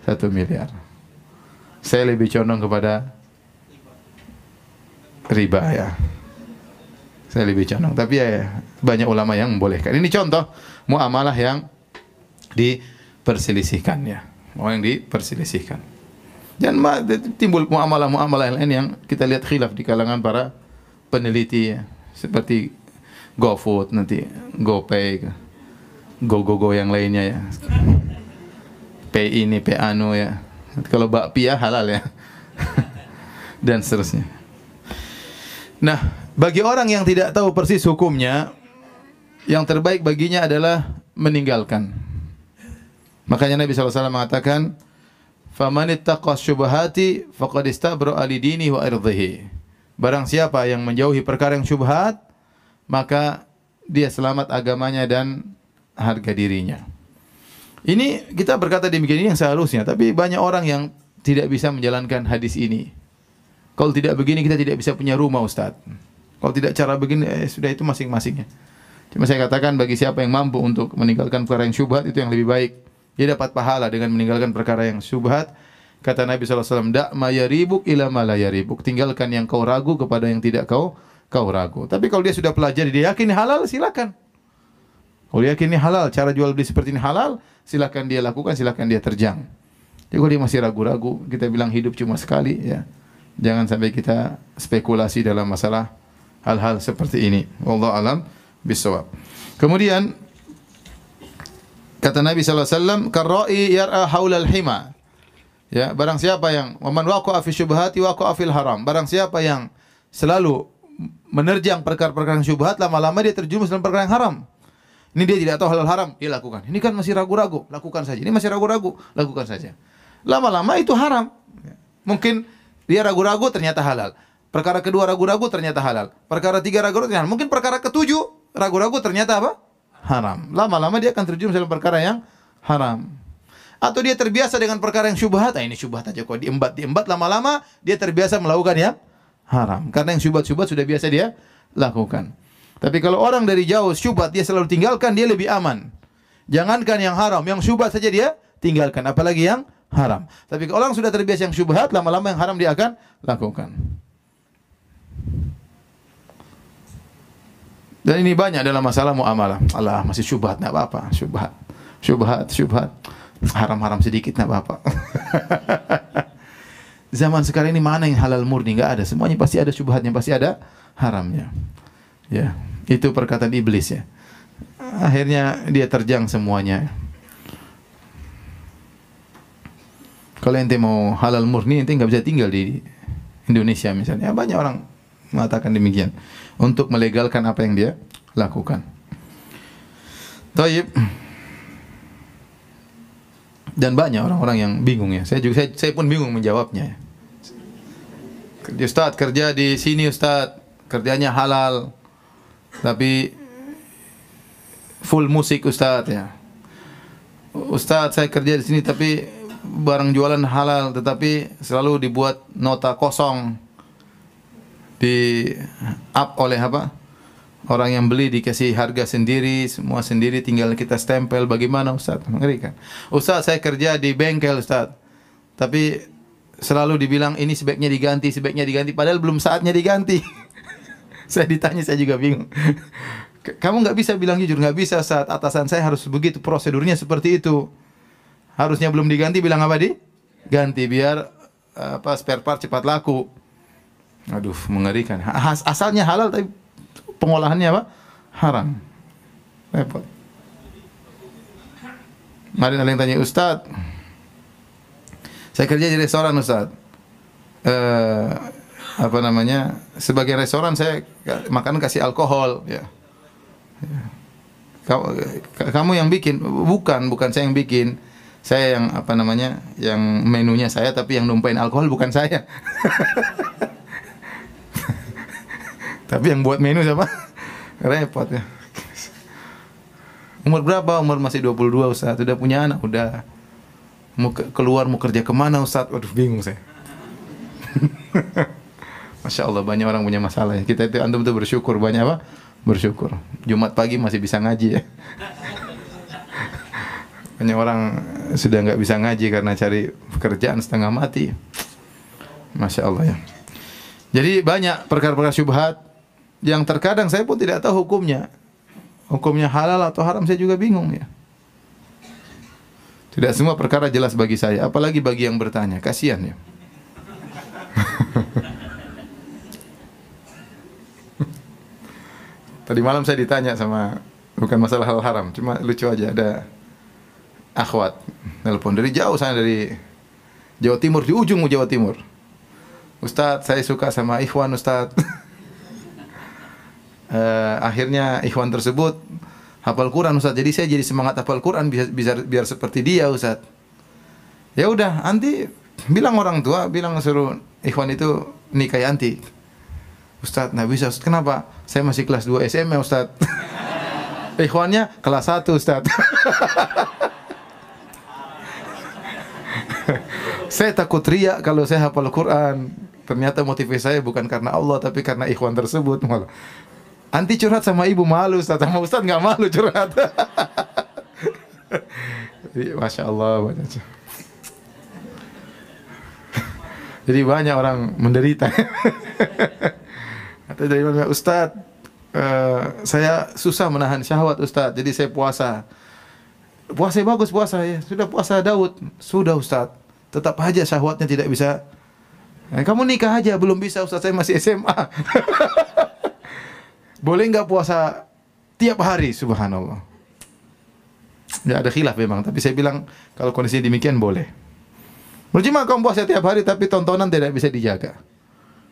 S2: 1 miliar. Saya lebih condong kepada riba ya. Saya lebih condong. Tapi ya banyak ulama yang membolehkan. Ini contoh muamalah yang diperselisihkan ya. Mau yang diperselisihkan. Dan timbul muamalah-muamalah lain yang kita lihat khilaf di kalangan para peneliti ya. Seperti GoFood nanti GoPay, GoGoGo yang lainnya ya. P ini, P anu ya. Kalau bakpia halal ya. Dan seterusnya. Nah, bagi orang yang tidak tahu persis hukumnya, yang terbaik baginya adalah meninggalkan. Makanya Nabi SAW mengatakan, "Faman ittaqa syubhati faqad istabra li dini wa irdhihi." Barang siapa yang menjauhi perkara yang syubhat, maka dia selamat agamanya dan harga dirinya. Ini kita berkata demikian ini yang seharusnya, tapi banyak orang yang tidak bisa menjalankan hadis ini. Kalau tidak begini kita tidak bisa punya rumah Ustaz. Kalau tidak cara begini eh, sudah itu masing-masingnya. Cuma saya katakan bagi siapa yang mampu untuk meninggalkan perkara yang syubhat itu yang lebih baik. Dia dapat pahala dengan meninggalkan perkara yang syubhat. Kata Nabi SAW, Dak ma yaribuk ila ma la yaribuk. Tinggalkan yang kau ragu kepada yang tidak kau kau ragu. Tapi kalau dia sudah pelajari, dia yakin halal, silakan. Kalau dia yakin ini halal, cara jual beli seperti ini halal, silakan dia lakukan, silakan dia terjang. Jadi kalau dia masih ragu-ragu, kita bilang hidup cuma sekali, ya. Jangan sampai kita spekulasi dalam masalah hal-hal seperti ini. Wallahu alam bisawab. Kemudian kata Nabi sallallahu alaihi wasallam, "Karra'i yar'a haulal hima." Ya, barang siapa yang waman waqa'a fi syubhati waqa'a fil haram. Barang siapa yang selalu menerjang perkara-perkara syubhat, lama-lama dia terjerumus dalam perkara yang haram. Ini dia tidak tahu halal haram, dia lakukan. Ini kan masih ragu-ragu, lakukan saja. Ini masih ragu-ragu, lakukan saja. Lama-lama itu haram. Mungkin dia ragu-ragu ternyata halal. Perkara kedua ragu-ragu ternyata halal. Perkara tiga ragu-ragu ternyata halal. Mungkin perkara ketujuh ragu-ragu ternyata apa? Haram. Lama-lama dia akan terjun dalam perkara yang haram. Atau dia terbiasa dengan perkara yang syubhat. Nah, ini syubhat aja kok diembat diembat lama-lama dia terbiasa melakukan yang haram. Karena yang syubhat-syubhat sudah biasa dia lakukan. Tapi kalau orang dari jauh syubhat dia selalu tinggalkan dia lebih aman. Jangankan yang haram, yang syubhat saja dia tinggalkan apalagi yang haram. Tapi kalau orang sudah terbiasa yang syubhat, lama-lama yang haram dia akan lakukan. Dan ini banyak dalam masalah muamalah. Allah masih syubhat, enggak apa-apa. Syubhat, syubhat, syubhat. Haram-haram sedikit enggak apa-apa. Zaman sekarang ini mana yang halal murni? Enggak ada. Semuanya pasti ada syubhatnya, pasti ada haramnya. Ya, itu perkataan iblis ya. Akhirnya dia terjang semuanya. Kalau ente mau halal murni, ente nggak bisa tinggal di Indonesia misalnya. Banyak orang mengatakan demikian untuk melegalkan apa yang dia lakukan. Taib. Dan banyak orang-orang yang bingung ya. Saya juga saya, saya pun bingung menjawabnya. Kerja Ustaz, kerja di sini Ustaz, kerjanya halal. Tapi full musik Ustaz ya. Ustaz, saya kerja di sini tapi barang jualan halal tetapi selalu dibuat nota kosong. Di up oleh apa? Orang yang beli dikasih harga sendiri semua sendiri tinggal kita stempel. Bagaimana Ustaz? Mengerikan Ustaz saya kerja di bengkel Ustaz. Tapi selalu dibilang ini sebaiknya diganti sebaiknya diganti. Padahal belum saatnya diganti. Saya ditanya saya juga bingung. Kamu nggak bisa bilang jujur. Nggak bisa saat atasan saya harus begitu prosedurnya seperti itu harusnya belum diganti bilang apa di? Ganti biar apa spare part cepat laku. Aduh mengerikan. As asalnya halal tapi pengolahannya apa? Haram. Repot. Kemarin ada yang tanya Ustad saya kerja di restoran Ustad eh, apa namanya sebagai restoran saya makan kasih alkohol. Ya. ya. Kamu yang bikin? Bukan bukan saya yang bikin saya yang apa namanya yang menunya saya tapi yang numpain alkohol bukan saya. Tapi yang buat menu siapa? Repot ya. Umur berapa? Umur masih 22 Ustaz. Udah punya anak? Udah. Mau ke keluar mau kerja ke mana Ustaz? Waduh bingung saya. Masya Allah banyak orang punya masalah ya. Kita itu antum tuh bersyukur. Banyak apa? Bersyukur. Jumat pagi masih bisa ngaji ya banyak orang sudah nggak bisa ngaji karena cari pekerjaan setengah mati. Masya Allah ya. Jadi banyak perkara-perkara syubhat yang terkadang saya pun tidak tahu hukumnya. Hukumnya halal atau haram saya juga bingung ya. Tidak semua perkara jelas bagi saya, apalagi bagi yang bertanya. Kasihan ya. Tadi malam saya ditanya sama bukan masalah hal haram, cuma lucu aja ada akhwat nelpon dari jauh sana dari Jawa Timur di ujung Jawa Timur. Ustadz, saya suka sama Ikhwan Ustadz. Eh, akhirnya Ikhwan tersebut hafal Quran Ustadz. Jadi saya jadi semangat hafal Quran bisa, bisa biar seperti dia Ustadz. Ya udah, nanti bilang orang tua, bilang suruh Ikhwan itu nikahi anti. Ustadz, nggak bisa Ustadz. Kenapa? Saya masih kelas 2 SMA Ustadz. Ikhwannya kelas 1 Ustadz. saya takut ria kalau saya hafal Quran. Ternyata motivasi saya bukan karena Allah tapi karena ikhwan tersebut malah. Anti curhat sama ibu malu Ustaz, sama Ustaz nggak malu curhat. Jadi, Masya Allah banyak. Jadi banyak orang menderita. Atau dari Ustaz, eh, saya susah menahan syahwat Ustaz, jadi saya puasa. Puasa bagus puasa ya, sudah puasa Daud, sudah Ustaz. Tetap aja syahwatnya tidak bisa Eh, kamu nikah aja, belum bisa Ustaz, saya masih SMA. Boleh nggak puasa tiap hari? Subhanallah. Ya ada khilaf memang, tapi saya bilang kalau kondisi demikian boleh. Percuma kamu puasa tiap hari tapi tontonan tidak bisa dijaga.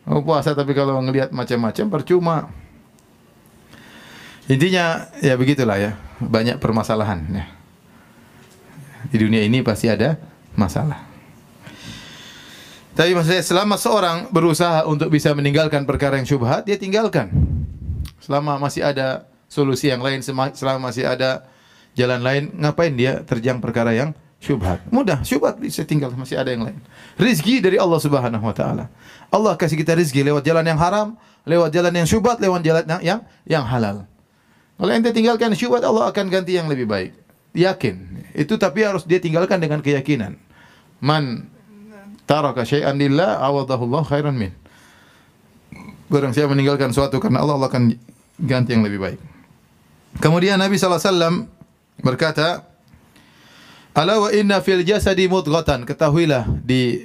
S2: Kamu puasa tapi kalau ngelihat macam-macam percuma. Intinya ya begitulah ya, banyak permasalahan ya. Di dunia ini pasti ada masalah. Tapi maksudnya selama seorang berusaha untuk bisa meninggalkan perkara yang syubhat, dia tinggalkan. Selama masih ada solusi yang lain, selama masih ada jalan lain, ngapain dia terjang perkara yang syubhat? Mudah, syubhat bisa tinggal, masih ada yang lain. Rizki dari Allah Subhanahu wa taala. Allah kasih kita rizki lewat jalan yang haram, lewat jalan yang syubhat, lewat jalan yang yang, halal. Kalau ente tinggalkan syubhat, Allah akan ganti yang lebih baik. Yakin. Itu tapi harus dia tinggalkan dengan keyakinan. Man taraka syai'an lillah awadahu khairan min. Barang siapa meninggalkan suatu karena Allah, Allah akan ganti yang lebih baik. Kemudian Nabi SAW berkata, Ala wa inna fil jasadi mudghatan. Ketahuilah di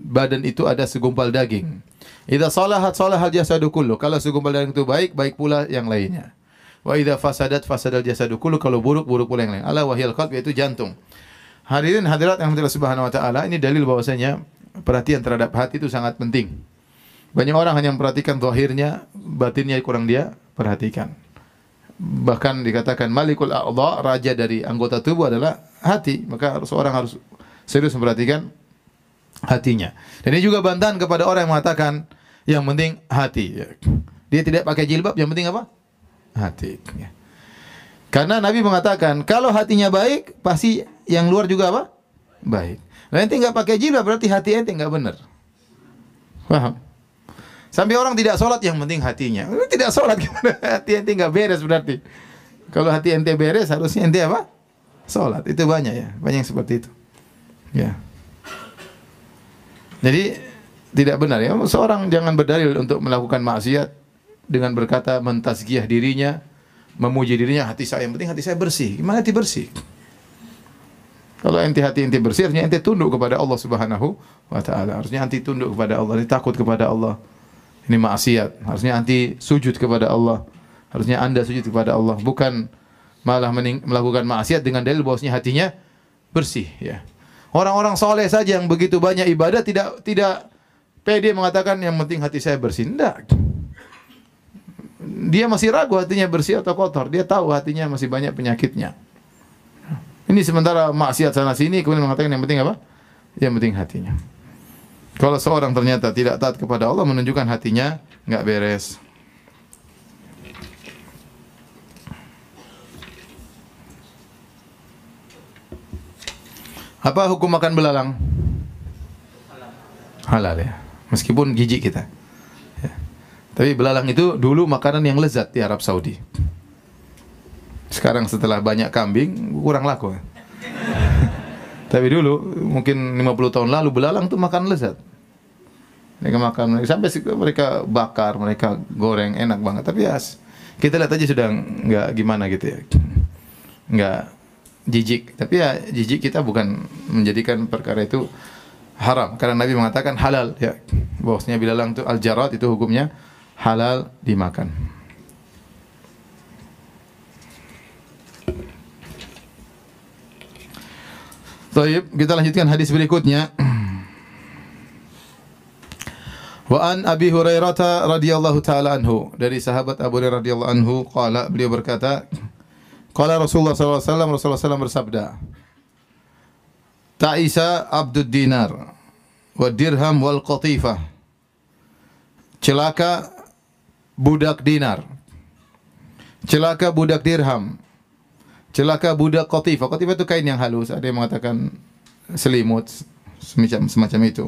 S2: badan itu ada segumpal daging. Idza salahat salahal jasadu kullu. Kalau segumpal daging itu baik, baik pula yang lainnya. Wa idza fasadat fasadal jasadu kullu. Kalau buruk, buruk pula yang lain. Ala wahyal qalb yaitu jantung. Hadirin hadirat yang Allah Subhanahu wa taala, ini dalil bahwasanya perhatian terhadap hati itu sangat penting. Banyak orang hanya memperhatikan zahirnya, batinnya kurang dia perhatikan. Bahkan dikatakan Malikul A'dha, raja dari anggota tubuh adalah hati. Maka seorang harus serius memperhatikan hatinya. Dan ini juga bantahan kepada orang yang mengatakan yang penting hati. Dia tidak pakai jilbab, yang penting apa? Hati. Karena Nabi mengatakan kalau hatinya baik, pasti yang luar juga apa? Baik. Ente nggak pakai jilbab berarti hati ente nggak benar. Paham? Sampai orang tidak sholat yang penting hatinya. Tidak sholat gimana? Hati ente nggak beres berarti. Kalau hati ente beres harusnya ente apa? Sholat. Itu banyak ya. Banyak yang seperti itu. Ya. Jadi tidak benar ya. Seorang jangan berdalil untuk melakukan maksiat dengan berkata mentazkiyah dirinya, memuji dirinya hati saya yang penting hati saya bersih. Gimana hati bersih? Kalau ente hati ente bersih, harusnya ente tunduk kepada Allah Subhanahu wa taala. Harusnya anti tunduk kepada Allah, anti takut kepada Allah. Ini maksiat. Harusnya anti sujud kepada Allah. Harusnya Anda sujud kepada Allah, bukan malah melakukan maksiat dengan dalil bahwasanya hatinya bersih ya. Orang-orang soleh saja yang begitu banyak ibadah tidak tidak pede mengatakan yang penting hati saya bersih. Tidak. Dia masih ragu hatinya bersih atau kotor. Dia tahu hatinya masih banyak penyakitnya. Ini sementara maksiat sana sini kemudian mengatakan yang penting apa? Yang penting hatinya. Kalau seorang ternyata tidak taat kepada Allah menunjukkan hatinya nggak beres. Apa hukum makan belalang? Halal ya. Meskipun jijik kita. Tapi belalang itu dulu makanan yang lezat di Arab Saudi. Sekarang setelah banyak kambing kurang laku. Tapi dulu mungkin 50 tahun lalu belalang tuh makan lezat. Mereka makan sampai mereka bakar, mereka goreng enak banget. Tapi ya kita lihat aja sudah nggak gimana gitu ya. Nggak jijik. Tapi ya jijik kita bukan menjadikan perkara itu haram karena Nabi mengatakan halal ya. Bahwasanya belalang itu al-jarat itu hukumnya halal dimakan. Baik, kita lanjutkan hadis berikutnya. Wa an Abi Hurairah radhiyallahu taala anhu dari sahabat Abu Hurairah radhiyallahu anhu qala beliau berkata qala Rasulullah sallallahu alaihi wasallam Rasulullah SAW bersabda Ta'isa abdud dinar wa dirham wal qatifah celaka budak dinar celaka budak dirham celaka budak qatifah qatifah itu kain yang halus ada yang mengatakan selimut semacam semacam itu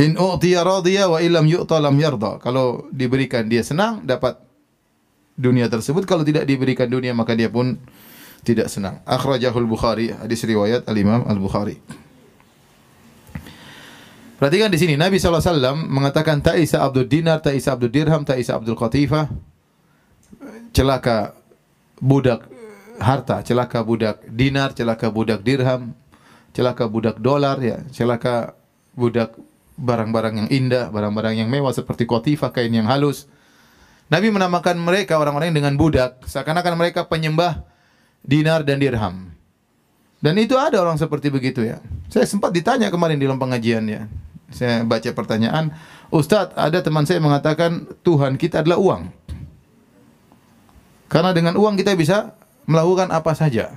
S2: In u'tiya radiya wa illam yu'ta lam yarda. Kalau diberikan dia senang dapat dunia tersebut, kalau tidak diberikan dunia maka dia pun tidak senang. Akhrajahul Bukhari, hadis riwayat Al-Imam Al-Bukhari. Perhatikan di sini Nabi SAW mengatakan Ta'isa Abdul Dinar, Ta'isa Abdul Dirham, Ta'isa Abdul Qatifah. Celaka budak harta, celaka budak dinar, celaka budak dirham, celaka budak dolar ya, celaka budak barang-barang yang indah, barang-barang yang mewah seperti kotifah, kain yang halus. Nabi menamakan mereka orang-orang dengan budak, seakan-akan mereka penyembah dinar dan dirham. Dan itu ada orang seperti begitu ya. Saya sempat ditanya kemarin di dalam pengajian ya. Saya baca pertanyaan, Ustadz ada teman saya mengatakan Tuhan kita adalah uang. Karena dengan uang kita bisa melakukan apa saja.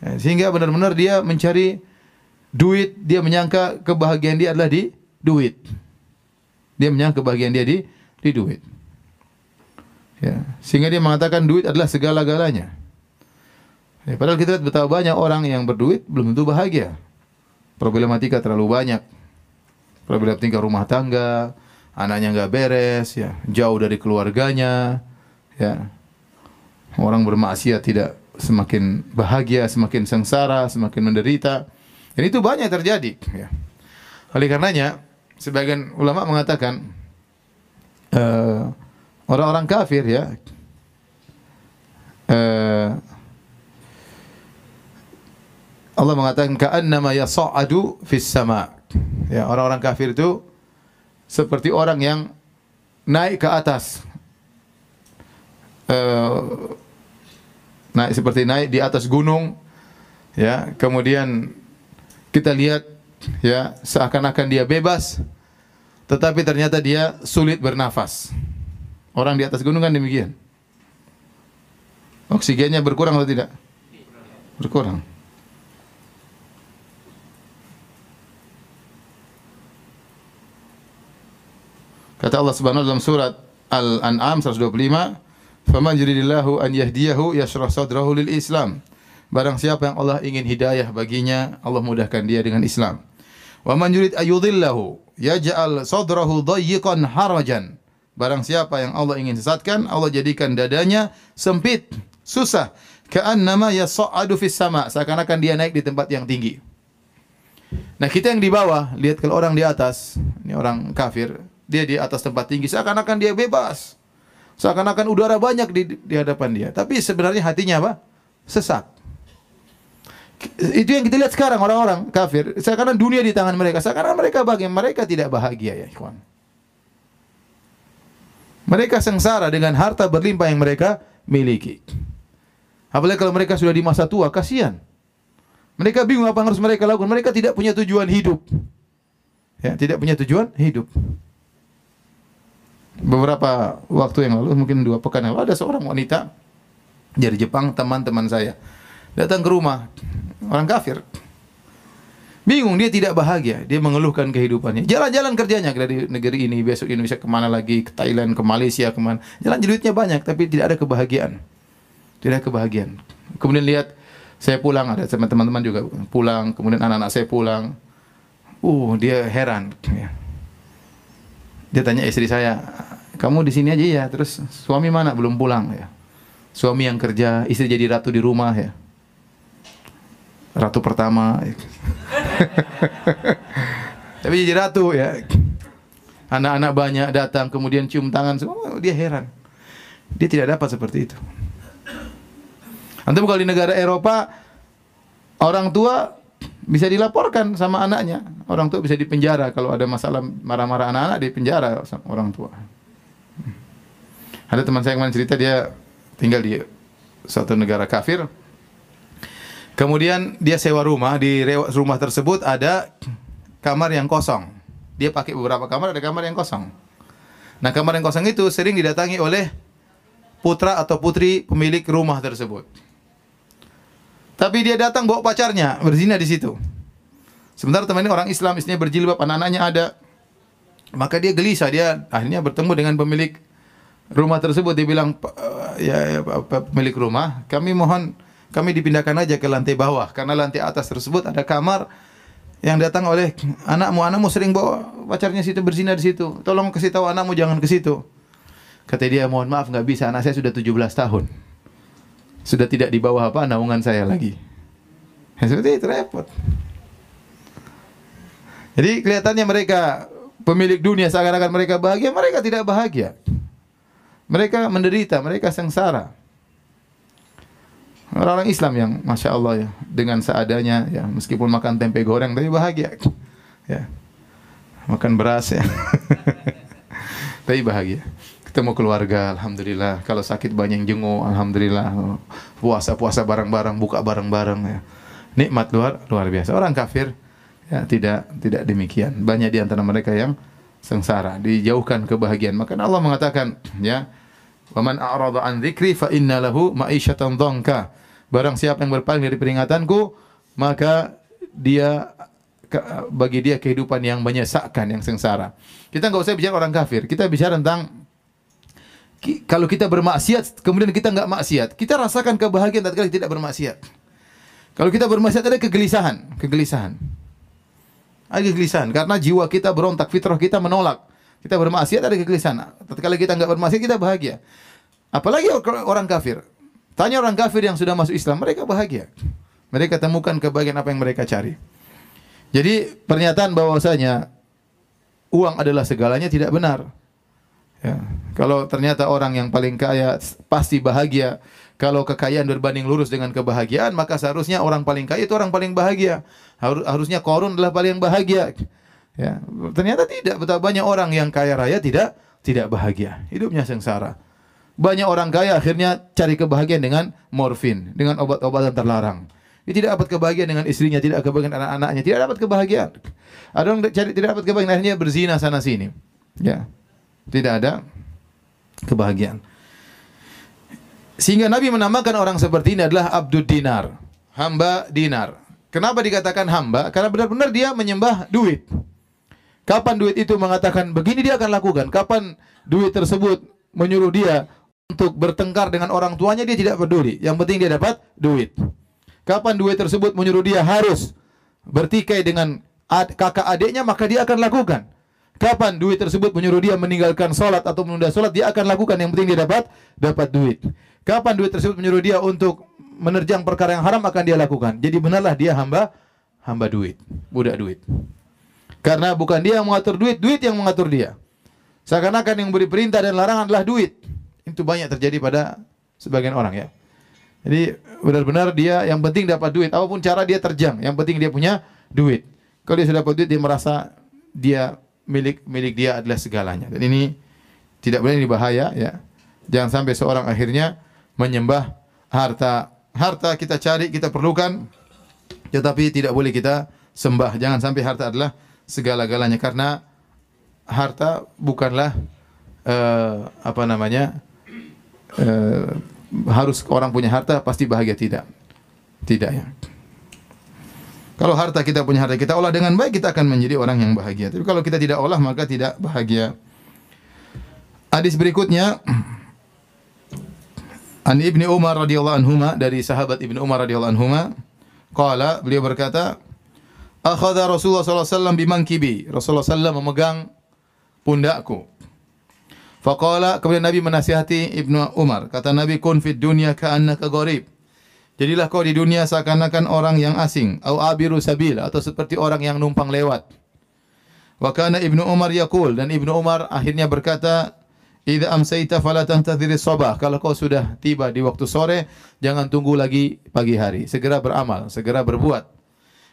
S2: Ya, sehingga benar-benar dia mencari duit, dia menyangka kebahagiaan dia adalah di duit. Dia menyangka kebahagiaan dia di di duit. Ya, sehingga dia mengatakan duit adalah segala-galanya. Ya, padahal kita lihat betapa banyak orang yang berduit belum tentu bahagia. Problematika terlalu banyak. Problematika rumah tangga, anaknya nggak beres, ya, jauh dari keluarganya, ya. Orang bermaksiat tidak semakin bahagia, semakin sengsara, semakin menderita. Dan itu banyak terjadi. Ya. Oleh karenanya, sebagian ulama mengatakan uh, orang-orang kafir ya uh, Allah mengatakan ka'annama yas'adu fis sama. Ya, orang-orang kafir itu seperti orang yang naik ke atas. Uh, naik seperti naik di atas gunung ya, kemudian kita lihat ya seakan-akan dia bebas tetapi ternyata dia sulit bernafas. Orang di atas gunung kan demikian. Oksigennya berkurang atau tidak? Berkurang. Kata Allah Subhanahu dalam surat Al-An'am 125, "Faman yuridillahu an yahdiyahu yashrah sadrahu lil Islam." Barang siapa yang Allah ingin hidayah baginya, Allah mudahkan dia dengan Islam. Wa man yurid ayudhillahu yaj'al sadrahu dayyiqan harajan. Barang siapa yang Allah ingin sesatkan, Allah jadikan dadanya sempit, susah. Ka'annama yas'adu fis sama, seakan-akan dia naik di tempat yang tinggi. Nah, kita yang di bawah, lihat kalau orang di atas, ini orang kafir, dia di atas tempat tinggi, seakan-akan dia bebas. Seakan-akan udara banyak di, di hadapan dia. Tapi sebenarnya hatinya apa? Sesak itu yang kita lihat sekarang orang-orang kafir. Sekarang dunia di tangan mereka. Sekarang mereka bahagia. Mereka tidak bahagia ya ikhwan. Mereka sengsara dengan harta berlimpah yang mereka miliki. Apalagi kalau mereka sudah di masa tua, kasihan. Mereka bingung apa yang harus mereka lakukan. Mereka tidak punya tujuan hidup. Ya, tidak punya tujuan hidup. Beberapa waktu yang lalu, mungkin dua pekan yang lalu, ada seorang wanita dari Jepang, teman-teman saya datang ke rumah orang kafir. Bingung dia tidak bahagia, dia mengeluhkan kehidupannya. Jalan-jalan kerjanya dari negeri ini, besok Indonesia ke mana lagi, ke Thailand, ke Malaysia, ke mana. Jalan duitnya banyak, tapi tidak ada kebahagiaan. Tidak ada kebahagiaan. Kemudian lihat saya pulang, ada teman-teman juga pulang, kemudian anak-anak saya pulang. Uh, dia heran. Dia tanya istri saya, kamu di sini aja ya, terus suami mana belum pulang ya? Suami yang kerja, istri jadi ratu di rumah ya ratu pertama. Tapi jadi ratu ya. Anak-anak banyak datang kemudian cium tangan semua dia heran. Dia tidak dapat seperti itu. Antum kalau di negara Eropa orang tua bisa dilaporkan sama anaknya. Orang tua bisa dipenjara kalau ada masalah marah-marah anak-anak di penjara orang tua. Ada teman saya yang cerita dia tinggal di suatu negara kafir Kemudian dia sewa rumah di rumah tersebut ada kamar yang kosong. Dia pakai beberapa kamar ada kamar yang kosong. Nah, kamar yang kosong itu sering didatangi oleh putra atau putri pemilik rumah tersebut. Tapi dia datang bawa pacarnya berzina di situ. Sementara teman ini orang Islam, istrinya berjilbab, anak-anaknya ada. Maka dia gelisah, dia akhirnya bertemu dengan pemilik rumah tersebut. Dia bilang, "Pak, eh, ya, ya pemilik rumah, kami mohon kami dipindahkan aja ke lantai bawah karena lantai atas tersebut ada kamar yang datang oleh anakmu. Anakmu sering bawa pacarnya situ berzina di situ. Tolong kasih tahu anakmu jangan ke situ. Kata dia, mohon maaf nggak bisa, anak saya sudah 17 tahun. Sudah tidak di bawah apa naungan saya lagi. Ya, seperti itu repot. Jadi kelihatannya mereka pemilik dunia seakan-akan mereka bahagia, mereka tidak bahagia. Mereka menderita, mereka sengsara. Orang-orang Islam yang masya Allah ya dengan seadanya ya meskipun makan tempe goreng tapi bahagia. Ya. Makan beras ya. Tapi bahagia. Ketemu keluarga alhamdulillah. Kalau sakit banyak yang jenguk alhamdulillah. Puasa puasa bareng-bareng buka bareng-bareng ya. Nikmat luar luar biasa. Orang kafir ya tidak tidak demikian. Banyak di antara mereka yang sengsara dijauhkan kebahagiaan. Maka Allah mengatakan ya Waman a'rada an dzikri fa inna lahu ma'isyatan dhanka. Barang siapa yang berpaling dari peringatanku, maka dia bagi dia kehidupan yang menyesakkan, yang sengsara. Kita nggak usah bicara orang kafir, kita bicara tentang kalau kita bermaksiat, kemudian kita nggak maksiat, kita rasakan kebahagiaan tatkala tidak bermaksiat. Kalau kita bermaksiat ada kegelisahan, kegelisahan. Ada kegelisahan karena jiwa kita berontak, fitrah kita menolak. Kita bermaksiat ada kegelisahan. Tatkala kita nggak bermaksiat kita bahagia. Apalagi or- orang kafir. Tanya orang kafir yang sudah masuk Islam, mereka bahagia. Mereka temukan kebahagiaan apa yang mereka cari. Jadi pernyataan bahwasanya uang adalah segalanya tidak benar. Ya. Kalau ternyata orang yang paling kaya pasti bahagia. Kalau kekayaan berbanding lurus dengan kebahagiaan, maka seharusnya orang paling kaya itu orang paling bahagia. Harus, harusnya korun adalah paling bahagia. Ya, ternyata tidak. Betapa banyak orang yang kaya raya tidak tidak bahagia. Hidupnya sengsara. Banyak orang kaya akhirnya cari kebahagiaan dengan morfin, dengan obat-obatan terlarang. Dia tidak dapat kebahagiaan dengan istrinya, tidak kebahagiaan anak-anaknya, tidak dapat kebahagiaan. Ada orang cari tidak dapat kebahagiaan akhirnya berzina sana sini. Ya. Tidak ada kebahagiaan. Sehingga Nabi menamakan orang seperti ini adalah Abdul Dinar, hamba dinar. Kenapa dikatakan hamba? Karena benar-benar dia menyembah duit. Kapan duit itu mengatakan begini dia akan lakukan. Kapan duit tersebut menyuruh dia untuk bertengkar dengan orang tuanya dia tidak peduli. Yang penting dia dapat duit. Kapan duit tersebut menyuruh dia harus bertikai dengan ad- kakak adiknya maka dia akan lakukan. Kapan duit tersebut menyuruh dia meninggalkan sholat atau menunda sholat dia akan lakukan. Yang penting dia dapat dapat duit. Kapan duit tersebut menyuruh dia untuk menerjang perkara yang haram akan dia lakukan. Jadi benarlah dia hamba hamba duit, budak duit. Karena bukan dia yang mengatur duit, duit yang mengatur dia. Seakan-akan yang beri perintah dan larangan adalah duit. Itu banyak terjadi pada sebagian orang ya. Jadi benar-benar dia yang penting dapat duit, apa pun cara dia terjang, yang penting dia punya duit. Kalau dia sudah dapat duit dia merasa dia milik milik dia adalah segalanya. Dan ini tidak boleh ini bahaya ya. Jangan sampai seorang akhirnya menyembah harta. Harta kita cari, kita perlukan, tetapi tidak boleh kita sembah. Jangan sampai harta adalah segala-galanya. Karena harta bukanlah eh, apa namanya eh, harus orang punya harta pasti bahagia. Tidak. Tidak ya. Kalau harta kita punya harta kita olah dengan baik kita akan menjadi orang yang bahagia. Tapi kalau kita tidak olah maka tidak bahagia. Hadis berikutnya. An Ibni Umar radhiyallahu anhuma dari sahabat Ibnu Umar radhiyallahu anhuma qala beliau berkata akhadha Rasulullah wasallam bimangkibi Rasulullah sallallahu memegang pundakku Faqala kemudian Nabi menasihati Ibnu Umar kata Nabi kun fid dunya ka'annaka gharib Jadilah kau di dunia seakan-akan orang yang asing au abiru sabil atau seperti orang yang numpang lewat Wa kana Ibnu Umar yaqul dan Ibnu Umar akhirnya berkata Idza amsayta fala tantadhir sabah. Kalau kau sudah tiba di waktu sore, jangan tunggu lagi pagi hari. Segera beramal, segera berbuat.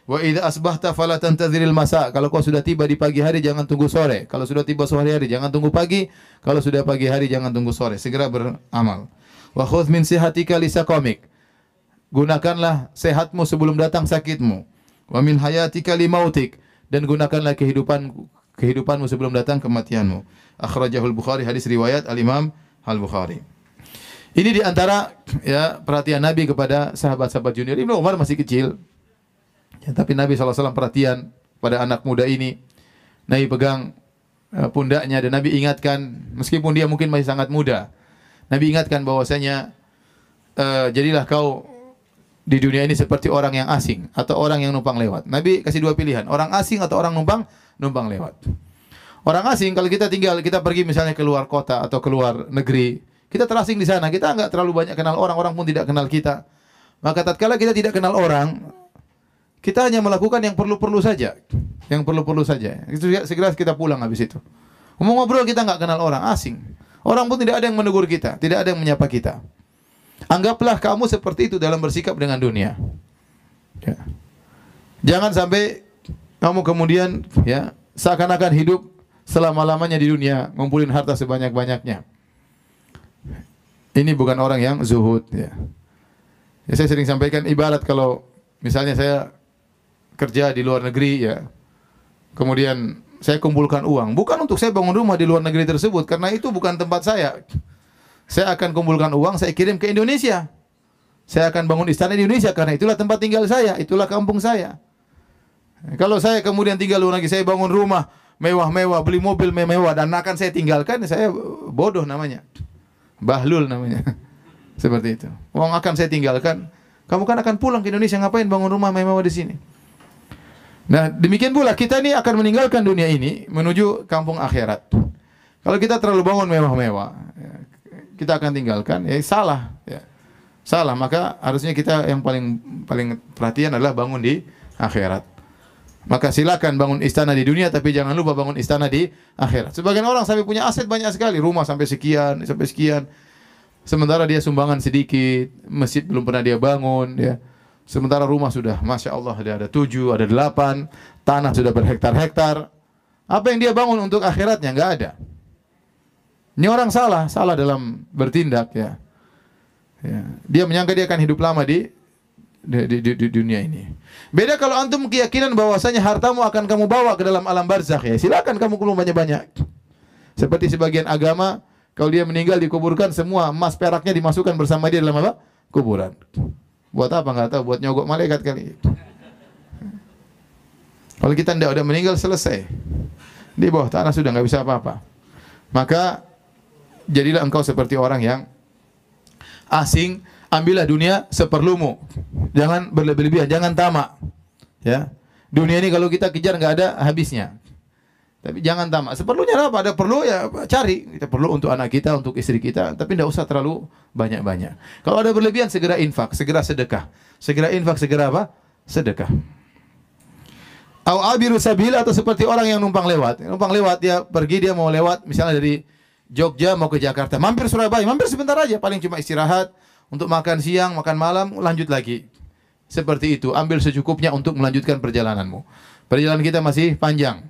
S2: Wa idza asbahta fala tantadhiril masa. Kalau kau sudah tiba di pagi hari, jangan tunggu sore. Kalau sudah tiba sore hari, jangan tunggu pagi. Kalau sudah pagi hari, jangan tunggu sore. Segera beramal. Wa khudh min sihatika lisaqamik. gunakanlah sehatmu sebelum datang sakitmu. Wa min hayatika limautik dan gunakanlah kehidupan kehidupanmu sebelum datang kematianmu. Akhrajahul Bukhari hadis riwayat Al-Imam Al-Bukhari. Ini di antara ya perhatian Nabi kepada sahabat-sahabat junior. Ibnu Umar masih kecil. Ya, tapi Nabi SAW perhatian pada anak muda ini. Nabi pegang uh, pundaknya dan Nabi ingatkan meskipun dia mungkin masih sangat muda. Nabi ingatkan bahwasanya uh, jadilah kau di dunia ini seperti orang yang asing atau orang yang numpang lewat. Nabi kasih dua pilihan, orang asing atau orang numpang numpang lewat. Orang asing kalau kita tinggal, kita pergi misalnya keluar kota atau keluar negeri, kita terasing di sana, kita enggak terlalu banyak kenal orang, orang pun tidak kenal kita. Maka tatkala kita tidak kenal orang, kita hanya melakukan yang perlu-perlu saja. Yang perlu-perlu saja. Itu segera kita pulang habis itu. Ngomong ngobrol kita nggak kenal orang asing. Orang pun tidak ada yang menegur kita, tidak ada yang menyapa kita. Anggaplah kamu seperti itu dalam bersikap dengan dunia. Ya. Jangan sampai kamu kemudian ya seakan-akan hidup selama-lamanya di dunia, ngumpulin harta sebanyak-banyaknya. Ini bukan orang yang zuhud ya. ya. Saya sering sampaikan ibarat kalau misalnya saya kerja di luar negeri ya. Kemudian saya kumpulkan uang, bukan untuk saya bangun rumah di luar negeri tersebut karena itu bukan tempat saya. Saya akan kumpulkan uang, saya kirim ke Indonesia. Saya akan bangun istana di Indonesia karena itulah tempat tinggal saya, itulah kampung saya. Kalau saya kemudian tinggal luar negeri, saya bangun rumah mewah-mewah, beli mobil mewah dan akan saya tinggalkan, saya bodoh namanya. Bahlul namanya. Seperti itu. Uang akan saya tinggalkan. Kamu kan akan pulang ke Indonesia ngapain bangun rumah mewah di sini? Nah, demikian pula kita ini akan meninggalkan dunia ini menuju kampung akhirat. Kalau kita terlalu bangun mewah-mewah, ya, kita akan tinggalkan, ya salah. Ya. Salah, maka harusnya kita yang paling paling perhatian adalah bangun di akhirat. Maka silakan bangun istana di dunia tapi jangan lupa bangun istana di akhirat. Sebagian orang sampai punya aset banyak sekali, rumah sampai sekian, sampai sekian. Sementara dia sumbangan sedikit, masjid belum pernah dia bangun, ya. Sementara rumah sudah, masya Allah, ada ada tujuh, ada delapan, tanah sudah berhektar-hektar. Apa yang dia bangun untuk akhiratnya nggak ada. Ini orang salah, salah dalam bertindak ya. ya. Dia menyangka dia akan hidup lama di di, di, di, di dunia ini. Beda kalau antum keyakinan bahwasanya hartamu akan kamu bawa ke dalam alam barzakh ya. Silakan kamu kumpul banyak-banyak. Seperti sebagian agama kalau dia meninggal dikuburkan semua emas peraknya dimasukkan bersama dia dalam apa? Kuburan. Buat apa nggak tahu, buat nyogok malaikat kali. Kalau kita tidak udah meninggal selesai. Di bawah tanah sudah nggak bisa apa-apa. Maka jadilah engkau seperti orang yang asing, ambillah dunia seperlumu. Jangan berlebih-lebihan, jangan tamak. Ya. Dunia ini kalau kita kejar nggak ada habisnya. Tapi jangan tamak. Seperlunya apa? Ada perlu ya cari. Kita perlu untuk anak kita, untuk istri kita. Tapi tidak usah terlalu banyak-banyak. Kalau ada berlebihan, segera infak, segera sedekah. Segera infak, segera apa? Sedekah. Au abiru sabil atau seperti orang yang numpang lewat. Numpang lewat dia pergi dia mau lewat misalnya dari Jogja mau ke Jakarta. Mampir Surabaya, mampir sebentar aja, paling cuma istirahat untuk makan siang, makan malam, lanjut lagi. Seperti itu, ambil secukupnya untuk melanjutkan perjalananmu. Perjalanan kita masih panjang.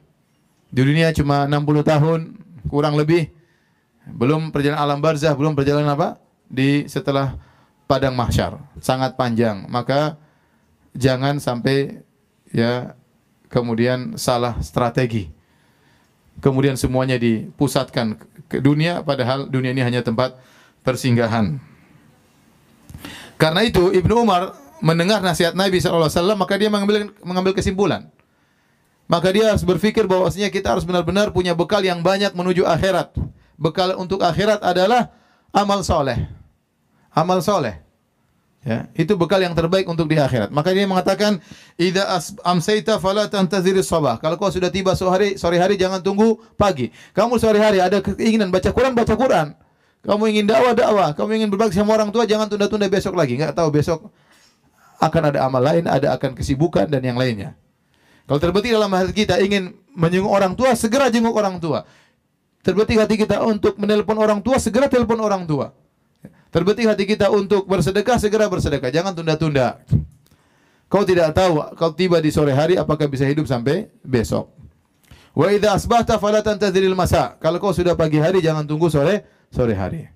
S2: Di dunia cuma 60 tahun kurang lebih. Belum perjalanan alam barzah, belum perjalanan apa? Di setelah padang mahsyar. Sangat panjang. Maka jangan sampai ya kemudian salah strategi. Kemudian semuanya dipusatkan ke dunia padahal dunia ini hanya tempat persinggahan. Karena itu Ibnu Umar mendengar nasihat Nabi SAW maka dia mengambil mengambil kesimpulan. Maka dia harus berpikir bahwasanya kita harus benar-benar punya bekal yang banyak menuju akhirat. Bekal untuk akhirat adalah amal soleh. Amal soleh. Ya, itu bekal yang terbaik untuk di akhirat. Maka dia mengatakan, "Idza amsayta fala tantazir sabah." Kalau kau sudah tiba sore hari, sore hari jangan tunggu pagi. Kamu sore hari ada keinginan baca Quran, baca Quran. Kamu ingin dakwah, dakwah. Kamu ingin berbakti sama orang tua, jangan tunda-tunda besok lagi. Enggak tahu besok akan ada amal lain, ada akan kesibukan dan yang lainnya. Kalau terbetik dalam hati kita ingin menjenguk orang tua, segera jenguk orang tua. Terbetik hati kita untuk menelpon orang tua, segera telepon orang tua. Terbetik hati kita untuk bersedekah, segera bersedekah. Jangan tunda-tunda. Kau tidak tahu kau tiba di sore hari apakah bisa hidup sampai besok. Wa idza asbahta fala tantaziril masa. Kalau kau sudah pagi hari jangan tunggu sore sore hari.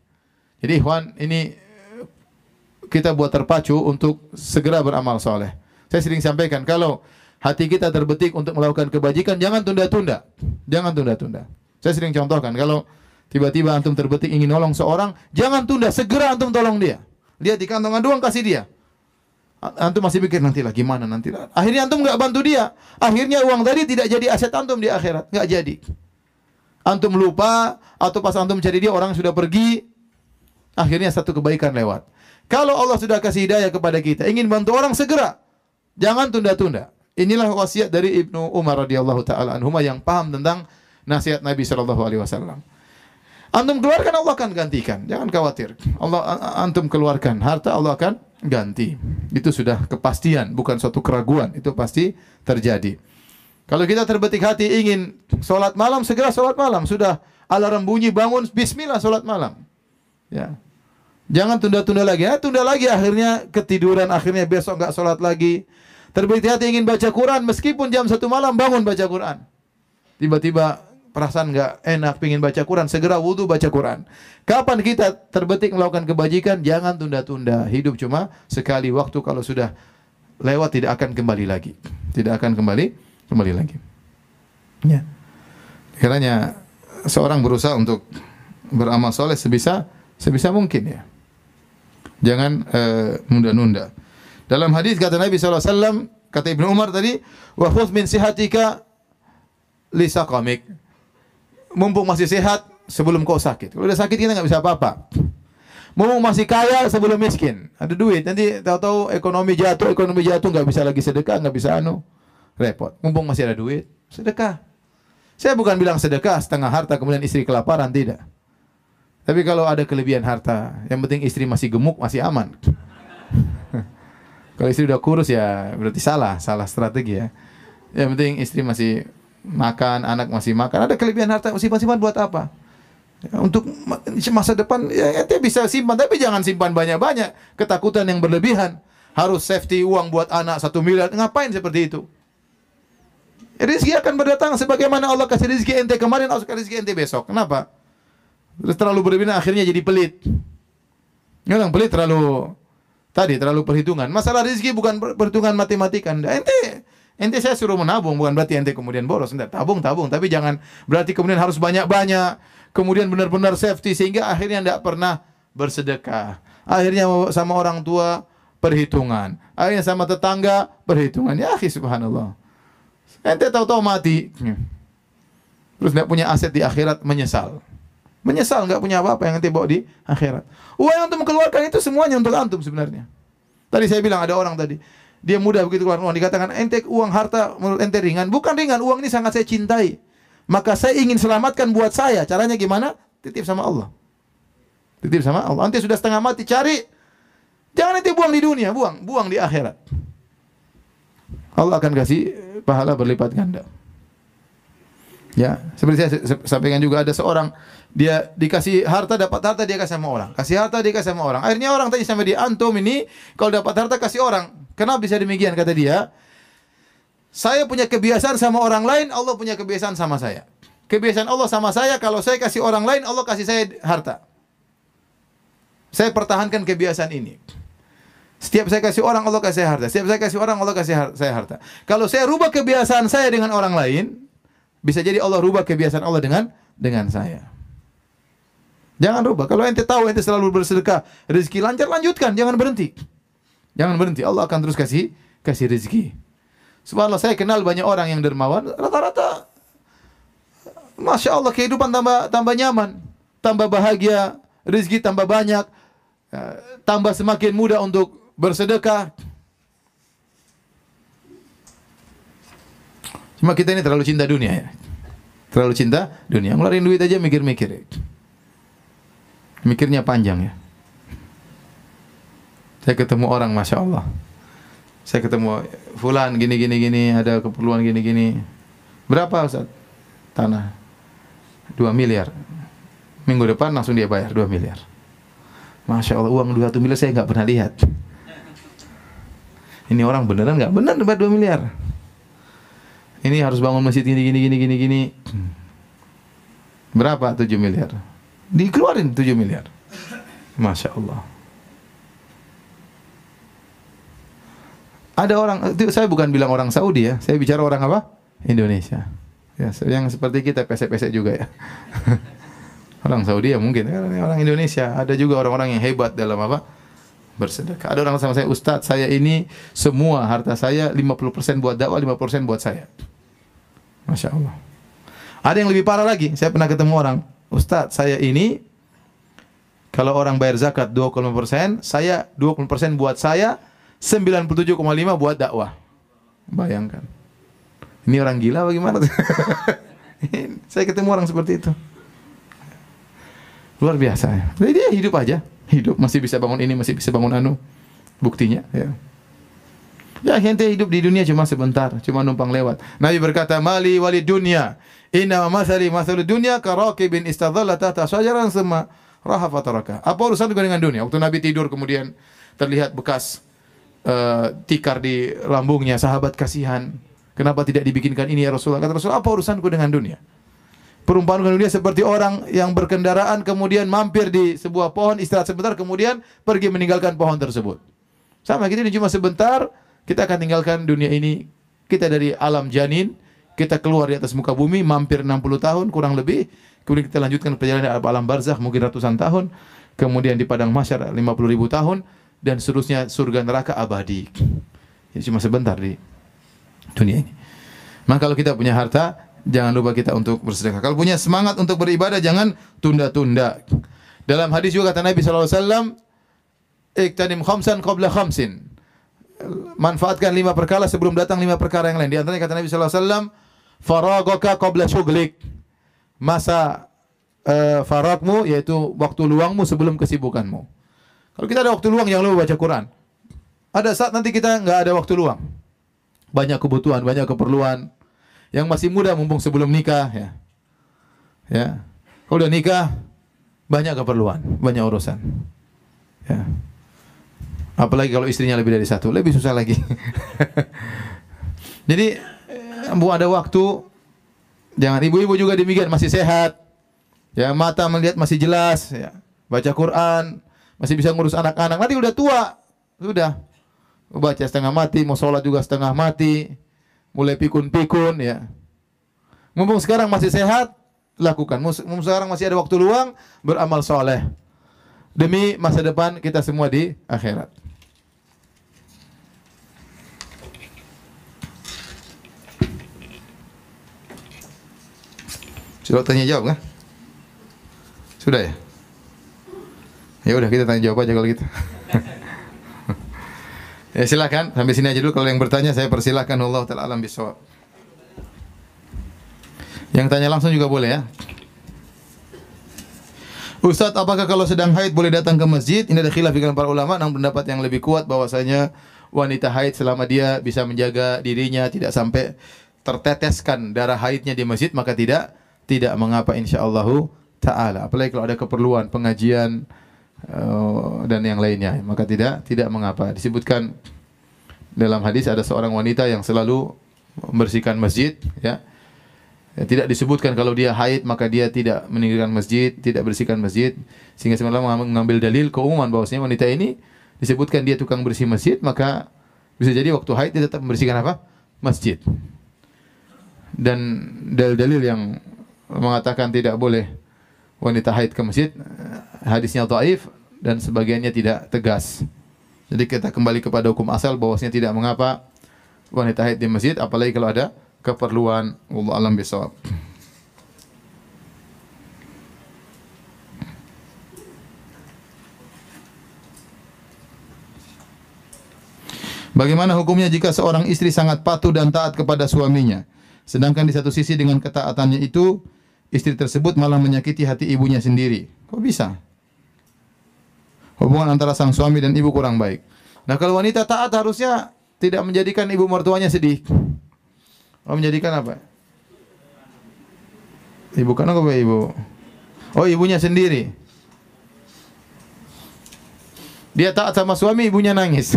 S2: Jadi ikhwan ini kita buat terpacu untuk segera beramal soleh. Saya sering sampaikan kalau hati kita terbetik untuk melakukan kebajikan, jangan tunda-tunda, jangan tunda-tunda. Saya sering contohkan kalau tiba-tiba antum terbetik ingin nolong seorang, jangan tunda, segera antum tolong dia. Lihat di kantong ada uang kasih dia. Antum masih pikir nanti lah gimana nanti lah. Akhirnya antum nggak bantu dia. Akhirnya uang tadi tidak jadi aset antum di akhirat, nggak jadi. Antum lupa atau pas antum cari dia orang sudah pergi, akhirnya satu kebaikan lewat. Kalau Allah sudah kasih hidayah kepada kita, ingin bantu orang segera, jangan tunda-tunda. Inilah wasiat dari Ibnu Umar radhiyallahu taala anhuma yang paham tentang nasihat Nabi sallallahu alaihi wasallam. Antum keluarkan Allah akan gantikan. Jangan khawatir. Allah antum keluarkan harta Allah akan ganti. Itu sudah kepastian, bukan suatu keraguan. Itu pasti terjadi. Kalau kita terbetik hati ingin sholat malam, segera sholat malam. Sudah alarm bunyi bangun, Bismillah sholat malam. Ya. Jangan tunda-tunda lagi. Ya, tunda lagi akhirnya ketiduran, akhirnya besok nggak sholat lagi. Terbetik hati ingin baca Quran, meskipun jam satu malam bangun baca Quran. Tiba-tiba perasaan nggak enak, pingin baca Quran, segera wudhu baca Quran. Kapan kita terbetik melakukan kebajikan, jangan tunda-tunda. Hidup cuma sekali waktu kalau sudah lewat tidak akan kembali lagi. Tidak akan kembali kembali lagi. Ya. Kiranya seorang berusaha untuk beramal soleh sebisa sebisa mungkin ya. Jangan uh, nunda-nunda. Dalam hadis kata Nabi SAW, kata Ibnu Umar tadi, wa min sihatika li saqamik mumpung masih sehat sebelum kau sakit. Kalau udah sakit kita nggak bisa apa-apa. Mumpung masih kaya sebelum miskin. Ada duit, nanti tahu-tahu ekonomi jatuh, ekonomi jatuh nggak bisa lagi sedekah, nggak bisa anu. Repot. Mumpung masih ada duit, sedekah. Saya bukan bilang sedekah setengah harta kemudian istri kelaparan, tidak. Tapi kalau ada kelebihan harta, yang penting istri masih gemuk, masih aman. kalau istri udah kurus ya berarti salah, salah strategi ya. Yang penting istri masih makan, anak masih makan. Ada kelebihan harta simpan-simpan buat apa? Ya, untuk masa depan ya ente bisa simpan tapi jangan simpan banyak-banyak. Ketakutan yang berlebihan. Harus safety uang buat anak satu miliar. Ngapain seperti itu? Rizki akan berdatang sebagaimana Allah kasih rizki ente kemarin, Allah kasih rizki ente besok. Kenapa? Terlalu berlebihan akhirnya jadi pelit. Yang pelit terlalu tadi terlalu perhitungan. Masalah rizki bukan perhitungan matematika. Ente Ente saya suruh menabung bukan berarti ente kemudian boros. Enggak, tabung tabung, tapi jangan berarti kemudian harus banyak-banyak, kemudian benar-benar safety sehingga akhirnya tidak pernah bersedekah. Akhirnya sama orang tua perhitungan. Akhirnya sama tetangga perhitungan. Ya akhi subhanallah. Ente tahu-tahu mati. Terus tidak punya aset di akhirat menyesal. Menyesal nggak punya apa-apa yang ente bawa di akhirat. Uang yang untuk mengeluarkan itu semuanya untuk antum sebenarnya. Tadi saya bilang ada orang tadi, dia mudah begitu keluar uang. Dikatakan ente uang harta menurut ente ringan. Bukan ringan, uang ini sangat saya cintai. Maka saya ingin selamatkan buat saya. Caranya gimana? Titip sama Allah. Titip sama Allah. Ente sudah setengah mati, cari. Jangan ente buang di dunia, buang, buang di akhirat. Allah akan kasih pahala berlipat ganda. Ya, seperti saya sampaikan juga ada seorang dia dikasih harta dapat harta dia kasih sama orang. Kasih harta dia kasih sama orang. Akhirnya orang tanya sama dia, "Antum ini kalau dapat harta kasih orang." Kenapa bisa demikian kata dia? Saya punya kebiasaan sama orang lain, Allah punya kebiasaan sama saya. Kebiasaan Allah sama saya, kalau saya kasih orang lain, Allah kasih saya harta. Saya pertahankan kebiasaan ini. Setiap saya kasih orang, Allah kasih harta. Setiap saya kasih orang, Allah kasih saya harta. Kalau saya rubah kebiasaan saya dengan orang lain, bisa jadi Allah rubah kebiasaan Allah dengan dengan saya. Jangan rubah. Kalau ente tahu ente selalu bersedekah, rezeki lancar lanjutkan, jangan berhenti. Jangan berhenti. Allah akan terus kasih kasih rezeki. Subhanallah saya kenal banyak orang yang dermawan, rata-rata Masya Allah kehidupan tambah tambah nyaman, tambah bahagia, rezeki tambah banyak, eh, tambah semakin mudah untuk bersedekah. Cuma kita ini terlalu cinta dunia ya. Terlalu cinta dunia. Ngeluarin duit aja mikir-mikir. Mikirnya panjang ya. Saya ketemu orang Masya Allah. Saya ketemu Fulan gini gini gini ada keperluan gini gini. Berapa Ustaz? Tanah 2 miliar. Minggu depan langsung dia bayar 2 miliar. Masya Allah uang 2 miliar saya nggak pernah lihat. Ini orang beneran nggak? Bener dapat 2 miliar. Ini harus bangun masjid gini gini gini gini gini. Berapa? 7 miliar. Dikeluarin 7 miliar. Masya Allah. Ada orang saya bukan bilang orang Saudi ya, saya bicara orang apa? Indonesia. Ya, yang seperti kita pesek-pesek juga ya. orang Saudi ya mungkin orang Indonesia ada juga orang-orang yang hebat dalam apa? bersedekah. Ada orang sama saya, Ustadz, saya ini semua harta saya 50% buat dakwah, 50% buat saya. Masya Allah. Ada yang lebih parah lagi, saya pernah ketemu orang, Ustadz, saya ini kalau orang bayar zakat 25%, saya 20% buat saya, 97,5 buat dakwah. Bayangkan. Ini orang gila bagaimana? saya ketemu orang seperti itu. Luar biasa ya. Jadi dia hidup aja, hidup masih bisa bangun ini, masih bisa bangun anu. Buktinya ya. Ya ente hidup di dunia cuma sebentar, cuma numpang lewat. Nabi berkata, "Mali wali dunia, inna masali masal dunia karakibin istadhalla tahta syajaran summa raha fataraka." Apa urusan dengan dunia? Waktu Nabi tidur kemudian terlihat bekas uh, tikar di lambungnya, sahabat kasihan. Kenapa tidak dibikinkan ini ya Rasulullah? Kata Rasulullah, apa urusanku dengan dunia? Perumpamaan dunia seperti orang yang berkendaraan kemudian mampir di sebuah pohon istirahat sebentar kemudian pergi meninggalkan pohon tersebut. Sama kita ini cuma sebentar kita akan tinggalkan dunia ini. Kita dari alam janin, kita keluar di atas muka bumi mampir 60 tahun kurang lebih. Kemudian kita lanjutkan perjalanan di alam barzakh mungkin ratusan tahun. Kemudian di padang mahsyar 50 ribu tahun dan seterusnya surga neraka abadi. Ini cuma sebentar di dunia ini. Maka kalau kita punya harta, jangan lupa kita untuk bersedekah. Kalau punya semangat untuk beribadah jangan tunda-tunda. Dalam hadis juga kata Nabi wasallam, "Iktanim khamsan qabla khamsin." Manfaatkan lima perkara sebelum datang lima perkara yang lain. Di antaranya kata Nabi sallallahu alaihi wasallam, "Faragaka qabla syughlik." Masa uh, faragmu yaitu waktu luangmu sebelum kesibukanmu. Kalau kita ada waktu luang jangan lupa baca Quran. Ada saat nanti kita nggak ada waktu luang. Banyak kebutuhan, banyak keperluan, yang masih muda mumpung sebelum nikah ya. Ya. Kalau udah nikah banyak keperluan, banyak urusan. Ya. Apalagi kalau istrinya lebih dari satu, lebih susah lagi. Jadi bu ada waktu jangan ibu-ibu juga demikian masih sehat. Ya, mata melihat masih jelas ya. Baca Quran, masih bisa ngurus anak-anak. Nanti udah tua, sudah baca setengah mati, mau sholat juga setengah mati mulai pikun-pikun ya. Mumpung sekarang masih sehat, lakukan. Mumpung sekarang masih ada waktu luang, beramal soleh. Demi masa depan kita semua di akhirat. Sudah tanya jawab kan? Sudah ya? Ya udah kita tanya jawab aja kalau gitu. Ya silakan sampai sini aja dulu kalau yang bertanya saya persilahkan Allah taala alam bisawab. Yang tanya langsung juga boleh ya. Ustadz, apakah kalau sedang haid boleh datang ke masjid? Ini ada khilaf dengan para ulama, namun pendapat yang lebih kuat bahwasanya wanita haid selama dia bisa menjaga dirinya tidak sampai terteteskan darah haidnya di masjid maka tidak tidak mengapa insyaallah taala. Apalagi kalau ada keperluan pengajian uh, dan yang lainnya maka tidak tidak mengapa disebutkan dalam hadis ada seorang wanita yang selalu membersihkan masjid ya Ya, tidak disebutkan kalau dia haid maka dia tidak meninggalkan masjid, tidak bersihkan masjid sehingga semalam mengambil dalil keumuman bahwasanya wanita ini disebutkan dia tukang bersih masjid maka bisa jadi waktu haid dia tetap membersihkan apa? masjid. Dan dalil-dalil yang mengatakan tidak boleh wanita haid ke masjid hadisnya dhaif dan sebagiannya tidak tegas. Jadi kita kembali kepada hukum asal bahwasanya tidak mengapa wanita haid di masjid apalagi kalau ada keperluan Allah alam bisawab. Bagaimana hukumnya jika seorang istri sangat patuh dan taat kepada suaminya, sedangkan di satu sisi dengan ketaatannya itu istri tersebut malah menyakiti hati ibunya sendiri? Kok bisa? Hubungan antara sang suami dan ibu kurang baik. Nah, kalau wanita taat harusnya tidak menjadikan ibu mertuanya sedih. Oh, menjadikan apa? Ibu kan apa ibu? Oh, ibunya sendiri. Dia taat sama suami, ibunya nangis.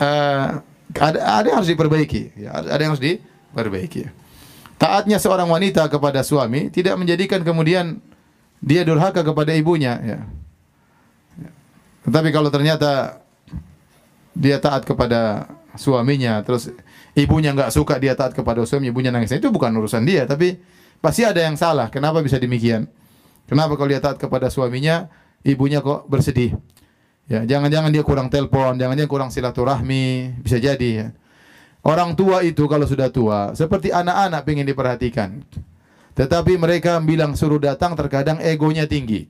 S2: uh, ada, ada yang harus diperbaiki. Ya, ada yang harus diperbaiki. Taatnya seorang wanita kepada suami tidak menjadikan kemudian dia durhaka kepada ibunya. Ya. Tetapi kalau ternyata dia taat kepada suaminya, terus ibunya nggak suka dia taat kepada suami, ibunya nangis. Itu bukan urusan dia, tapi pasti ada yang salah. Kenapa bisa demikian? Kenapa kalau dia taat kepada suaminya, ibunya kok bersedih? Ya, jangan-jangan dia kurang telepon, jangan-jangan kurang silaturahmi, bisa jadi ya. Orang tua itu kalau sudah tua, seperti anak-anak pengen diperhatikan. Tetapi mereka bilang suruh datang terkadang egonya tinggi.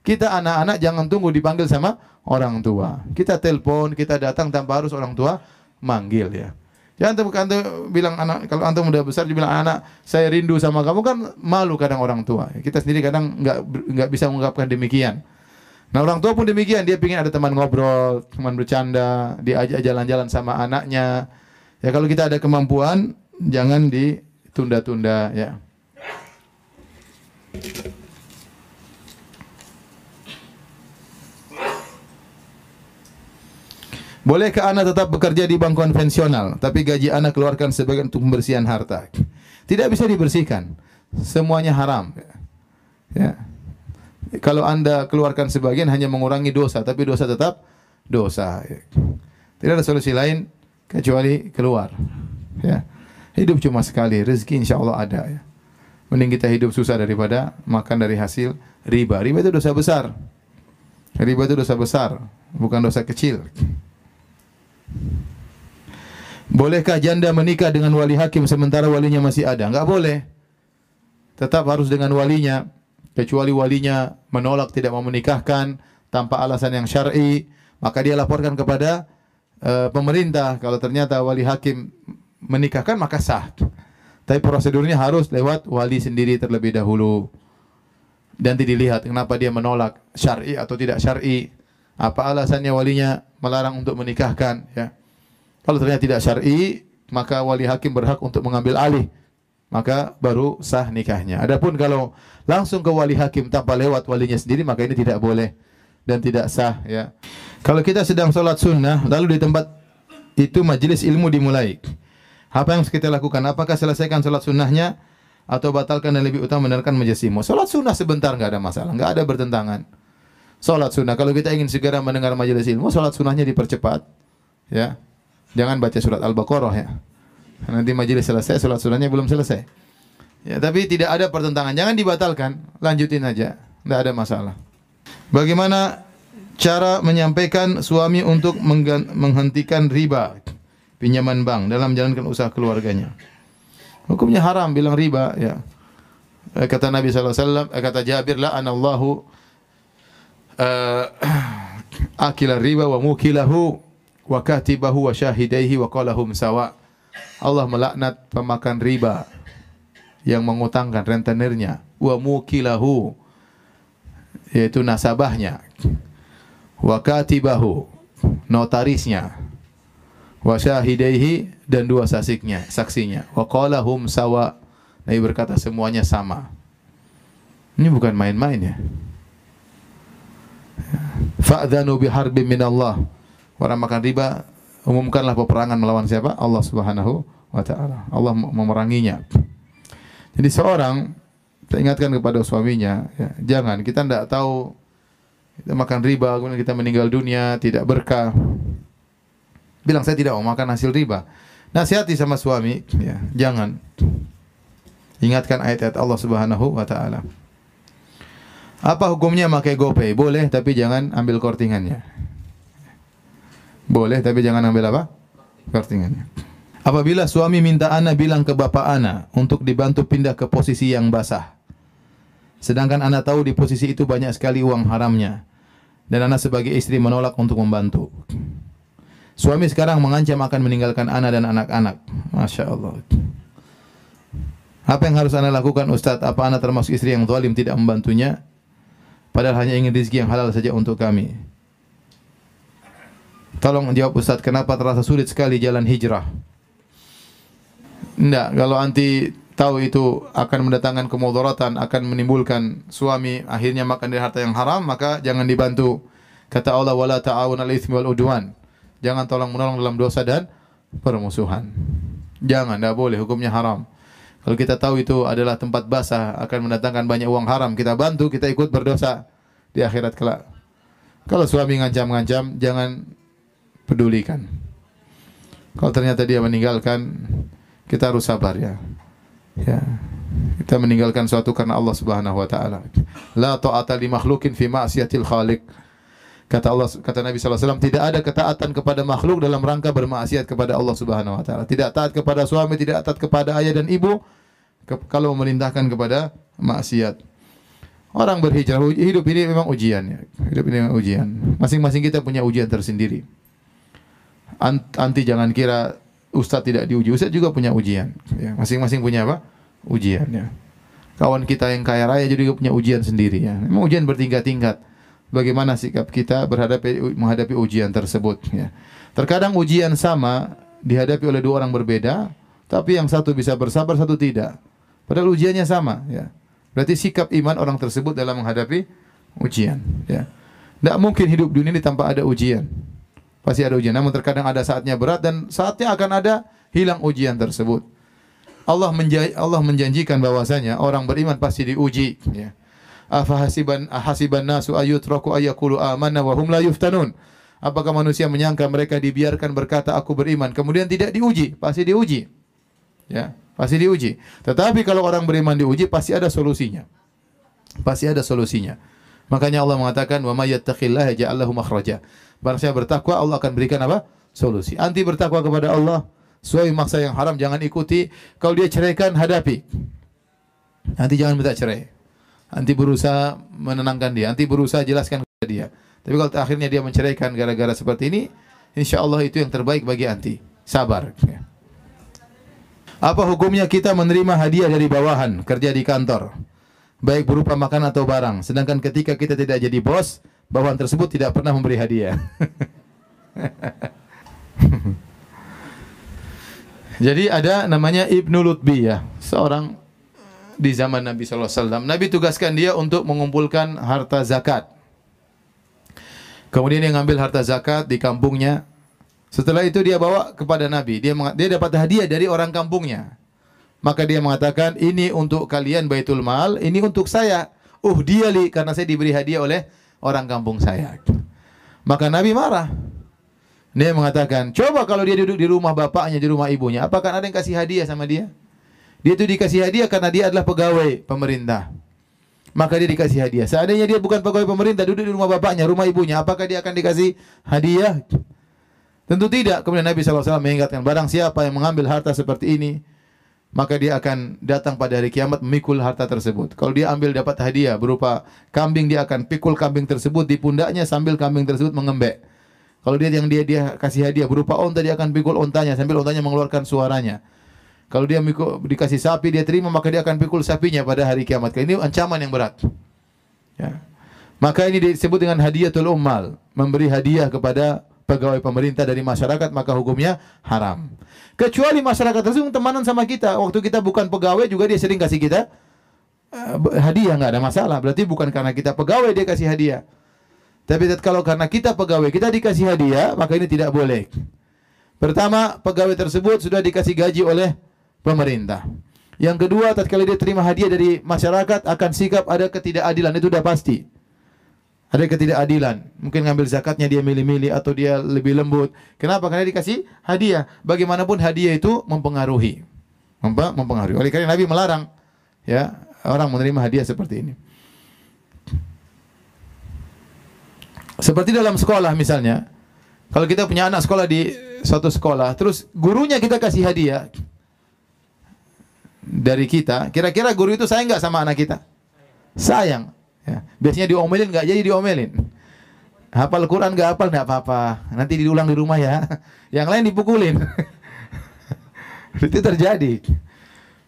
S2: Kita anak-anak jangan tunggu dipanggil sama orang tua. Kita telepon, kita datang tanpa harus orang tua manggil ya. Jangan antum, antum bilang anak kalau antum udah besar dibilang anak saya rindu sama kamu kan malu kadang orang tua. Kita sendiri kadang nggak nggak bisa mengungkapkan demikian. Nah orang tua pun demikian dia ingin ada teman ngobrol, teman bercanda, diajak jalan-jalan sama anaknya. Ya kalau kita ada kemampuan jangan ditunda-tunda ya. Bolehkah anak tetap bekerja di bank konvensional, tapi gaji anak keluarkan sebagian untuk pembersihan harta? Tidak bisa dibersihkan. Semuanya haram. Ya. Kalau Anda keluarkan sebagian hanya mengurangi dosa, tapi dosa tetap dosa. Tidak ada solusi lain kecuali keluar. Ya. Hidup cuma sekali, rezeki insya Allah ada. Ya. Mending kita hidup susah daripada makan dari hasil riba. Riba itu dosa besar. Riba itu dosa besar, bukan dosa kecil. Bolehkah janda menikah dengan wali hakim sementara walinya masih ada? Enggak boleh. Tetap harus dengan walinya. Kecuali walinya menolak tidak mau menikahkan tanpa alasan yang syar'i, maka dia laporkan kepada uh, pemerintah. Kalau ternyata wali hakim menikahkan maka sah. Tapi prosedurnya harus lewat wali sendiri terlebih dahulu. Dan dilihat kenapa dia menolak syar'i atau tidak syar'i. Apa alasannya walinya melarang untuk menikahkan ya. Kalau ternyata tidak syar'i, maka wali hakim berhak untuk mengambil alih. Maka baru sah nikahnya. Adapun kalau langsung ke wali hakim tanpa lewat walinya sendiri, maka ini tidak boleh dan tidak sah ya. Kalau kita sedang sholat sunnah, lalu di tempat itu majelis ilmu dimulai. Apa yang kita lakukan? Apakah selesaikan sholat sunnahnya atau batalkan dan lebih utama mendengarkan majelis ilmu? Sholat sunnah sebentar nggak ada masalah, nggak ada bertentangan. Sholat sunnah. Kalau kita ingin segera mendengar majelis ilmu, sholat sunnahnya dipercepat. Ya, jangan baca surat Al-Baqarah ya. Nanti majelis selesai, sholat sunnahnya belum selesai. Ya, tapi tidak ada pertentangan. Jangan dibatalkan, lanjutin aja. Tidak ada masalah. Bagaimana cara menyampaikan suami untuk menghentikan riba pinjaman bank dalam menjalankan usaha keluarganya? Hukumnya haram bilang riba ya. Eh, kata Nabi SAW, eh, kata Jabir la anallahu uh, akila riba wa mukilahu wa katibahu wa syahidaihi wa qalahum sawa. Allah melaknat pemakan riba yang mengutangkan rentenirnya wa mukilahu yaitu nasabahnya wa katibahu notarisnya wa syahidaihi dan dua sasiknya saksinya wa sawa Nabi berkata semuanya sama ini bukan main-main ya Fa'dhanu biharbin min Allah. Orang makan riba umumkanlah peperangan melawan siapa? Allah Subhanahu wa taala. Allah memeranginya. Jadi seorang kita ingatkan kepada suaminya, ya, jangan kita tidak tahu kita makan riba kemudian kita meninggal dunia tidak berkah. Bilang saya tidak mau makan hasil riba. Nasihati sama suami, ya, jangan. Ingatkan ayat-ayat Allah Subhanahu wa taala. Apa hukumnya pakai GoPay? Boleh tapi jangan ambil kortingannya. Boleh tapi jangan ambil apa? Kortingannya. Apabila suami minta ana bilang ke bapak ana untuk dibantu pindah ke posisi yang basah. Sedangkan ana tahu di posisi itu banyak sekali uang haramnya. Dan ana sebagai istri menolak untuk membantu. Suami sekarang mengancam akan meninggalkan ana dan anak-anak. Masya Allah. Apa yang harus ana lakukan Ustaz? Apa ana termasuk istri yang zalim tidak membantunya? Padahal hanya ingin rezeki yang halal saja untuk kami. Tolong jawab Ustaz, kenapa terasa sulit sekali jalan hijrah? Tidak, kalau anti tahu itu akan mendatangkan kemudaratan, akan menimbulkan suami akhirnya makan dari harta yang haram, maka jangan dibantu. Kata Allah, wala ta'awun al itsmi wal udwan. Jangan tolong menolong dalam dosa dan permusuhan. Jangan, tidak boleh, hukumnya haram. Kalau kita tahu itu adalah tempat basah akan mendatangkan banyak uang haram, kita bantu, kita ikut berdosa di akhirat kelak. Kalau suami ngancam-ngancam, jangan pedulikan. Kalau ternyata dia meninggalkan, kita harus sabar ya. Ya. Kita meninggalkan suatu karena Allah Subhanahu wa taala. La ta'ata li makhlukin fi ma'siyatil khaliq. Kata Allah kata Nabi wasallam tidak ada ketaatan kepada makhluk dalam rangka bermaksiat kepada Allah Subhanahu wa taala. Tidak taat kepada suami, tidak taat kepada ayah dan ibu ke, kalau memerintahkan kepada maksiat. Orang berhijrah hidup ini memang ujian ya. Hidup ini memang ujian. Masing-masing kita punya ujian tersendiri. Anti jangan kira ustaz tidak diuji. Ustaz juga punya ujian. Ya, masing-masing punya apa? Ujian ya. Kawan kita yang kaya raya juga punya ujian sendiri ya. Memang ujian bertingkat-tingkat bagaimana sikap kita berhadapi menghadapi ujian tersebut ya. Terkadang ujian sama dihadapi oleh dua orang berbeda, tapi yang satu bisa bersabar, satu tidak. Padahal ujiannya sama ya. Berarti sikap iman orang tersebut dalam menghadapi ujian ya. Tidak mungkin hidup dunia ini tanpa ada ujian. Pasti ada ujian. Namun terkadang ada saatnya berat dan saatnya akan ada hilang ujian tersebut. Allah, Allah menjanjikan bahwasanya orang beriman pasti diuji ya. Afahasiban ahasiban nasu ayutraku ayakulu amanna wa hum la yuftanun. Apakah manusia menyangka mereka dibiarkan berkata aku beriman kemudian tidak diuji? Pasti diuji ya. Pasti diuji. Tetapi kalau orang beriman diuji pasti ada solusinya. Pasti ada solusinya makanya Allah mengatakan wa may yattaqillaha yaj'al lahu makhraja barang siapa bertakwa Allah akan berikan apa solusi anti bertakwa kepada Allah suami maksa yang haram jangan ikuti kalau dia ceraikan hadapi nanti jangan minta cerai Anti berusaha menenangkan dia, anti berusaha jelaskan kepada dia. Tapi kalau akhirnya dia menceraikan gara-gara seperti ini, insya Allah itu yang terbaik bagi anti. Sabar. Apa hukumnya kita menerima hadiah dari bawahan kerja di kantor? Baik berupa makan atau barang. Sedangkan ketika kita tidak jadi bos, bawahan tersebut tidak pernah memberi hadiah. jadi ada namanya Ibnu Lutbi ya, seorang di zaman Nabi SAW. Nabi tugaskan dia untuk mengumpulkan harta zakat. Kemudian dia ngambil harta zakat di kampungnya. Setelah itu dia bawa kepada Nabi. Dia dia dapat hadiah dari orang kampungnya. Maka dia mengatakan, ini untuk kalian baitul mal, ini untuk saya. Uh dia li, karena saya diberi hadiah oleh orang kampung saya. Maka Nabi marah. Dia mengatakan, coba kalau dia duduk di rumah bapaknya, di rumah ibunya, apakah ada yang kasih hadiah sama dia? Dia itu dikasih hadiah karena dia adalah pegawai pemerintah. Maka dia dikasih hadiah. Seandainya dia bukan pegawai pemerintah, duduk di rumah bapaknya, rumah ibunya, apakah dia akan dikasih hadiah? Tentu tidak. Kemudian Nabi SAW mengingatkan, barang siapa yang mengambil harta seperti ini, maka dia akan datang pada hari kiamat memikul harta tersebut. Kalau dia ambil dapat hadiah berupa kambing, dia akan pikul kambing tersebut di pundaknya sambil kambing tersebut mengembek. Kalau dia yang dia dia kasih hadiah berupa onta, dia akan pikul ontanya sambil ontanya mengeluarkan suaranya. Kalau dia mikul, dikasih sapi dia terima maka dia akan pikul sapinya pada hari kiamat. Ini ancaman yang berat. Ya. Maka ini disebut dengan hadiatul ummal, memberi hadiah kepada pegawai pemerintah dari masyarakat maka hukumnya haram. Kecuali masyarakat tersebut temanan sama kita, waktu kita bukan pegawai juga dia sering kasih kita uh, hadiah nggak ada masalah. Berarti bukan karena kita pegawai dia kasih hadiah. Tapi kalau karena kita pegawai kita dikasih hadiah maka ini tidak boleh. Pertama, pegawai tersebut sudah dikasih gaji oleh pemerintah. Yang kedua, tatkala dia terima hadiah dari masyarakat akan sikap ada ketidakadilan itu sudah pasti. Ada ketidakadilan. Mungkin ngambil zakatnya dia milih-milih atau dia lebih lembut. Kenapa? Karena dikasih hadiah. Bagaimanapun hadiah itu mempengaruhi. Mempengaruhi. Oleh karena Nabi melarang ya orang menerima hadiah seperti ini. Seperti dalam sekolah misalnya, kalau kita punya anak sekolah di suatu sekolah, terus gurunya kita kasih hadiah, dari kita, kira-kira guru itu sayang nggak sama anak kita? Sayang. Ya. Biasanya diomelin nggak jadi diomelin. Hafal Quran nggak hafal nggak apa-apa. Nanti diulang di rumah ya. Yang lain dipukulin. itu terjadi.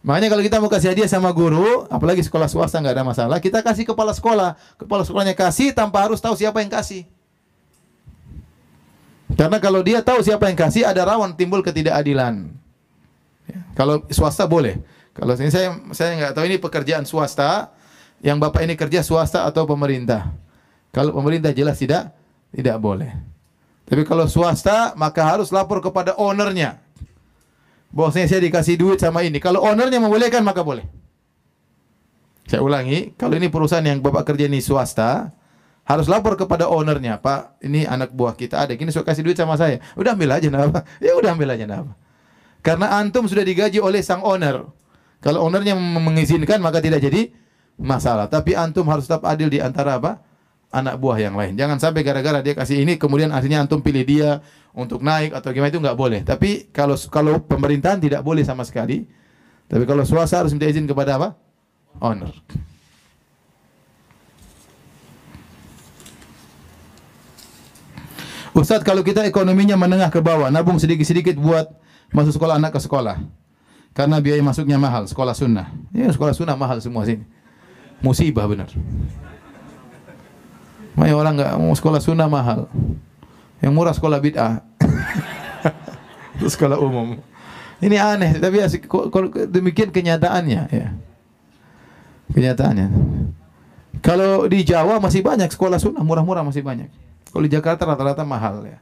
S2: Makanya kalau kita mau kasih hadiah sama guru, apalagi sekolah swasta nggak ada masalah, kita kasih kepala sekolah. Kepala sekolahnya kasih tanpa harus tahu siapa yang kasih. Karena kalau dia tahu siapa yang kasih, ada rawan timbul ketidakadilan. Ya. Kalau swasta boleh. Kalau ini saya saya nggak tahu ini pekerjaan swasta, yang bapak ini kerja swasta atau pemerintah. Kalau pemerintah jelas tidak tidak boleh. Tapi kalau swasta maka harus lapor kepada ownernya. Bosnya saya dikasih duit sama ini. Kalau ownernya membolehkan maka boleh. Saya ulangi, kalau ini perusahaan yang bapak kerja ini swasta, Harus lapor kepada ownernya, Pak, ini anak buah kita ada, ini suka kasih duit sama saya. Udah ambil aja, apa. Ya udah ambil aja, apa. Karena antum sudah digaji oleh sang owner. Kalau ownernya mengizinkan maka tidak jadi masalah. Tapi antum harus tetap adil di antara apa? anak buah yang lain. Jangan sampai gara-gara dia kasih ini kemudian akhirnya antum pilih dia untuk naik atau gimana itu nggak boleh. Tapi kalau kalau pemerintahan tidak boleh sama sekali. Tapi kalau swasta harus minta izin kepada apa? Owner. Ustadz kalau kita ekonominya menengah ke bawah, nabung sedikit-sedikit buat masuk sekolah anak ke sekolah. Karena biaya masuknya mahal, sekolah sunnah. Ya sekolah sunnah mahal semua sini. Musibah benar. Makanya orang nggak mau sekolah sunnah mahal. Yang murah sekolah bid'ah. Itu sekolah umum. Ini aneh, tapi asik, demikian kenyataannya ya. Kenyataannya. Kalau di Jawa masih banyak sekolah sunnah, murah-murah masih banyak. Kalau di Jakarta rata-rata mahal ya.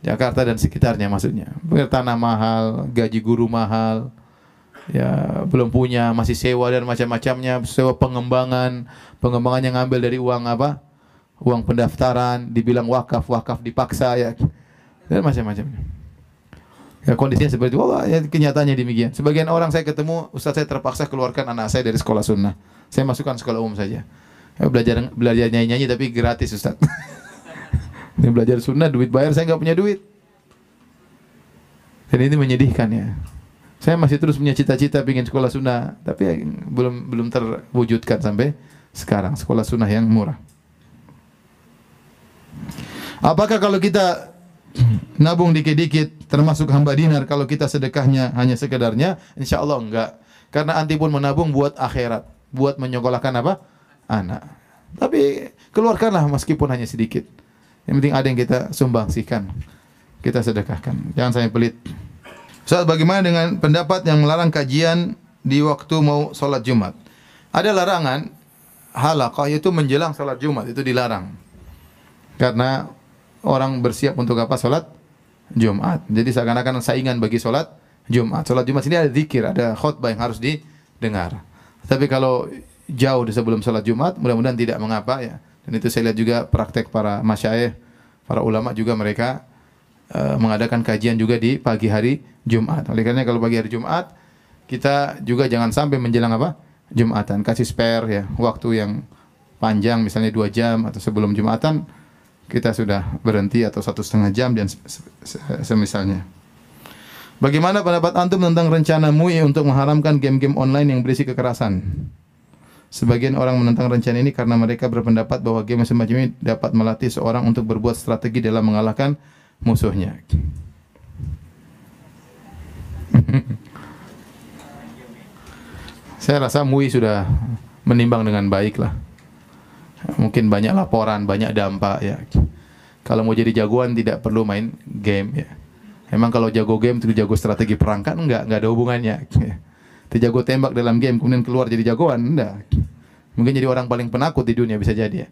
S2: Jakarta dan sekitarnya maksudnya. Tanah mahal, gaji guru mahal. Ya, belum punya, masih sewa dan macam-macamnya, sewa pengembangan, pengembangan yang ngambil dari uang apa? Uang pendaftaran, dibilang wakaf, wakaf dipaksa ya. Dan macam-macamnya. Ya kondisinya seperti itu. Wah, ya, kenyataannya demikian. Sebagian orang saya ketemu, Ustaz saya terpaksa keluarkan anak saya dari sekolah sunnah. Saya masukkan sekolah umum saja. Ya, belajar belajar nyanyi-nyanyi tapi gratis Ustaz. ini belajar sunnah, duit bayar saya nggak punya duit. Dan ini menyedihkan ya. Saya masih terus punya cita-cita ingin sekolah sunnah, tapi ya, belum belum terwujudkan sampai sekarang sekolah sunnah yang murah. Apakah kalau kita nabung dikit-dikit termasuk hamba dinar kalau kita sedekahnya hanya sekedarnya? Insya Allah enggak. Karena anti pun menabung buat akhirat, buat menyekolahkan apa? Anak. Tapi keluarkanlah meskipun hanya sedikit. Yang penting ada yang kita sumbangsikan. Kita sedekahkan. Jangan sampai pelit. Bagaimana dengan pendapat yang melarang kajian di waktu mau sholat Jumat? Ada larangan halaqah yaitu menjelang sholat Jumat itu dilarang. Karena orang bersiap untuk apa sholat Jumat. Jadi seakan-akan saingan bagi sholat Jumat. Sholat Jumat sini ada zikir, ada khutbah yang harus didengar. Tapi kalau jauh di sebelum sholat Jumat, mudah-mudahan tidak mengapa ya. Dan itu saya lihat juga praktek para masyayikh, para ulama juga mereka eh, mengadakan kajian juga di pagi hari Jumat. Oleh karena kalau pagi hari Jumat kita juga jangan sampai menjelang apa? Jumatan. Kasih spare ya, waktu yang panjang misalnya dua jam atau sebelum Jumatan kita sudah berhenti atau satu setengah jam dan se- se- semisalnya. Bagaimana pendapat antum tentang rencana MUI untuk mengharamkan game-game online yang berisi kekerasan? Sebagian orang menentang rencana ini karena mereka berpendapat bahwa game semacam ini dapat melatih seorang untuk berbuat strategi dalam mengalahkan musuhnya. Saya rasa MUI sudah menimbang dengan baik lah. Mungkin banyak laporan, banyak dampak ya. Kalau mau jadi jagoan tidak perlu main game ya. Emang kalau jago game itu jago strategi perang kan enggak, enggak ada hubungannya. Itu jago tembak dalam game kemudian keluar jadi jagoan, enggak. Mungkin jadi orang paling penakut di dunia bisa jadi ya.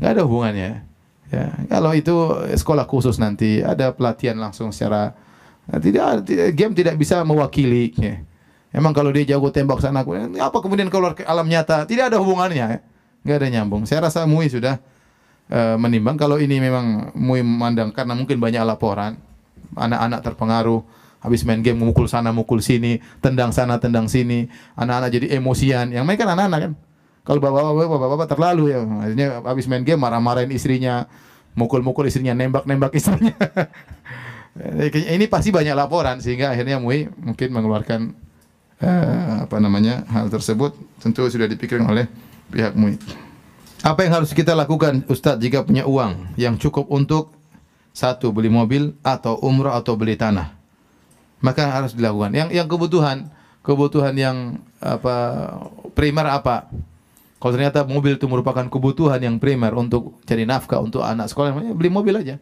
S2: Enggak ada hubungannya. Ya, kalau itu sekolah khusus nanti ada pelatihan langsung secara tidak, tidak game tidak bisa mewakili ya. Emang kalau dia jago tembak sana apa kemudian keluar ke alam nyata tidak ada hubungannya ya. Enggak ada nyambung. Saya rasa MUI sudah eh, menimbang kalau ini memang MUI memandang karena mungkin banyak laporan anak-anak terpengaruh habis main game memukul sana mukul sini tendang sana tendang sini anak-anak jadi emosian yang main kan anak-anak kan kalau bapak-bapak bapak-bapak terlalu ya. Akhirnya habis main game marah-marahin istrinya mukul-mukul istrinya nembak-nembak istrinya. Ini pasti banyak laporan sehingga akhirnya MUI mungkin mengeluarkan eh, apa namanya hal tersebut. Tentu sudah dipikirkan oleh pihak MUI. Apa yang harus kita lakukan Ustadz jika punya uang yang cukup untuk satu beli mobil atau umrah atau beli tanah? Maka harus dilakukan. Yang yang kebutuhan kebutuhan yang apa primer apa kalau ternyata mobil itu merupakan kebutuhan yang primer untuk cari nafkah untuk anak sekolah ya beli mobil aja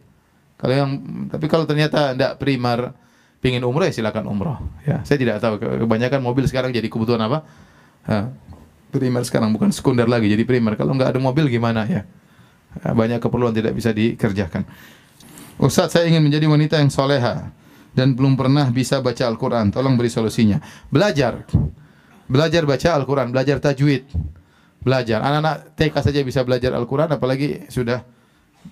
S2: kalau yang tapi kalau ternyata tidak primer pingin umrah ya silakan umrah ya saya tidak tahu kebanyakan mobil sekarang jadi kebutuhan apa Ha, primer sekarang bukan sekunder lagi jadi primer kalau nggak ada mobil gimana ya Ha, banyak keperluan tidak bisa dikerjakan Ustaz saya ingin menjadi wanita yang soleha dan belum pernah bisa baca Al-Quran. Tolong beri solusinya. Belajar. Belajar baca Al-Quran, belajar tajwid. Belajar. Anak-anak TK saja bisa belajar Al-Qur'an apalagi sudah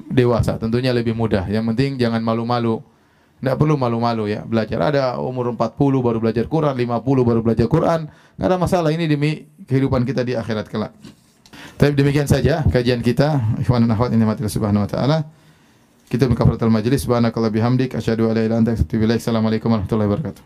S2: dewasa. Tentunya lebih mudah. Yang penting jangan malu-malu. Tidak perlu malu-malu ya belajar. Ada umur 40 baru belajar Quran, 50 baru belajar Quran. Nggak ada masalah. Ini demi kehidupan kita di akhirat kelak. Tapi demikian saja kajian kita. Ikhwan dan akhwat ini mati subhanahu wa ta'ala. Kita berkafaratul majlis. Subhanakallah bihamdik. Asyhadu an la ilaha illa anta. Assalamualaikum warahmatullahi wabarakatuh.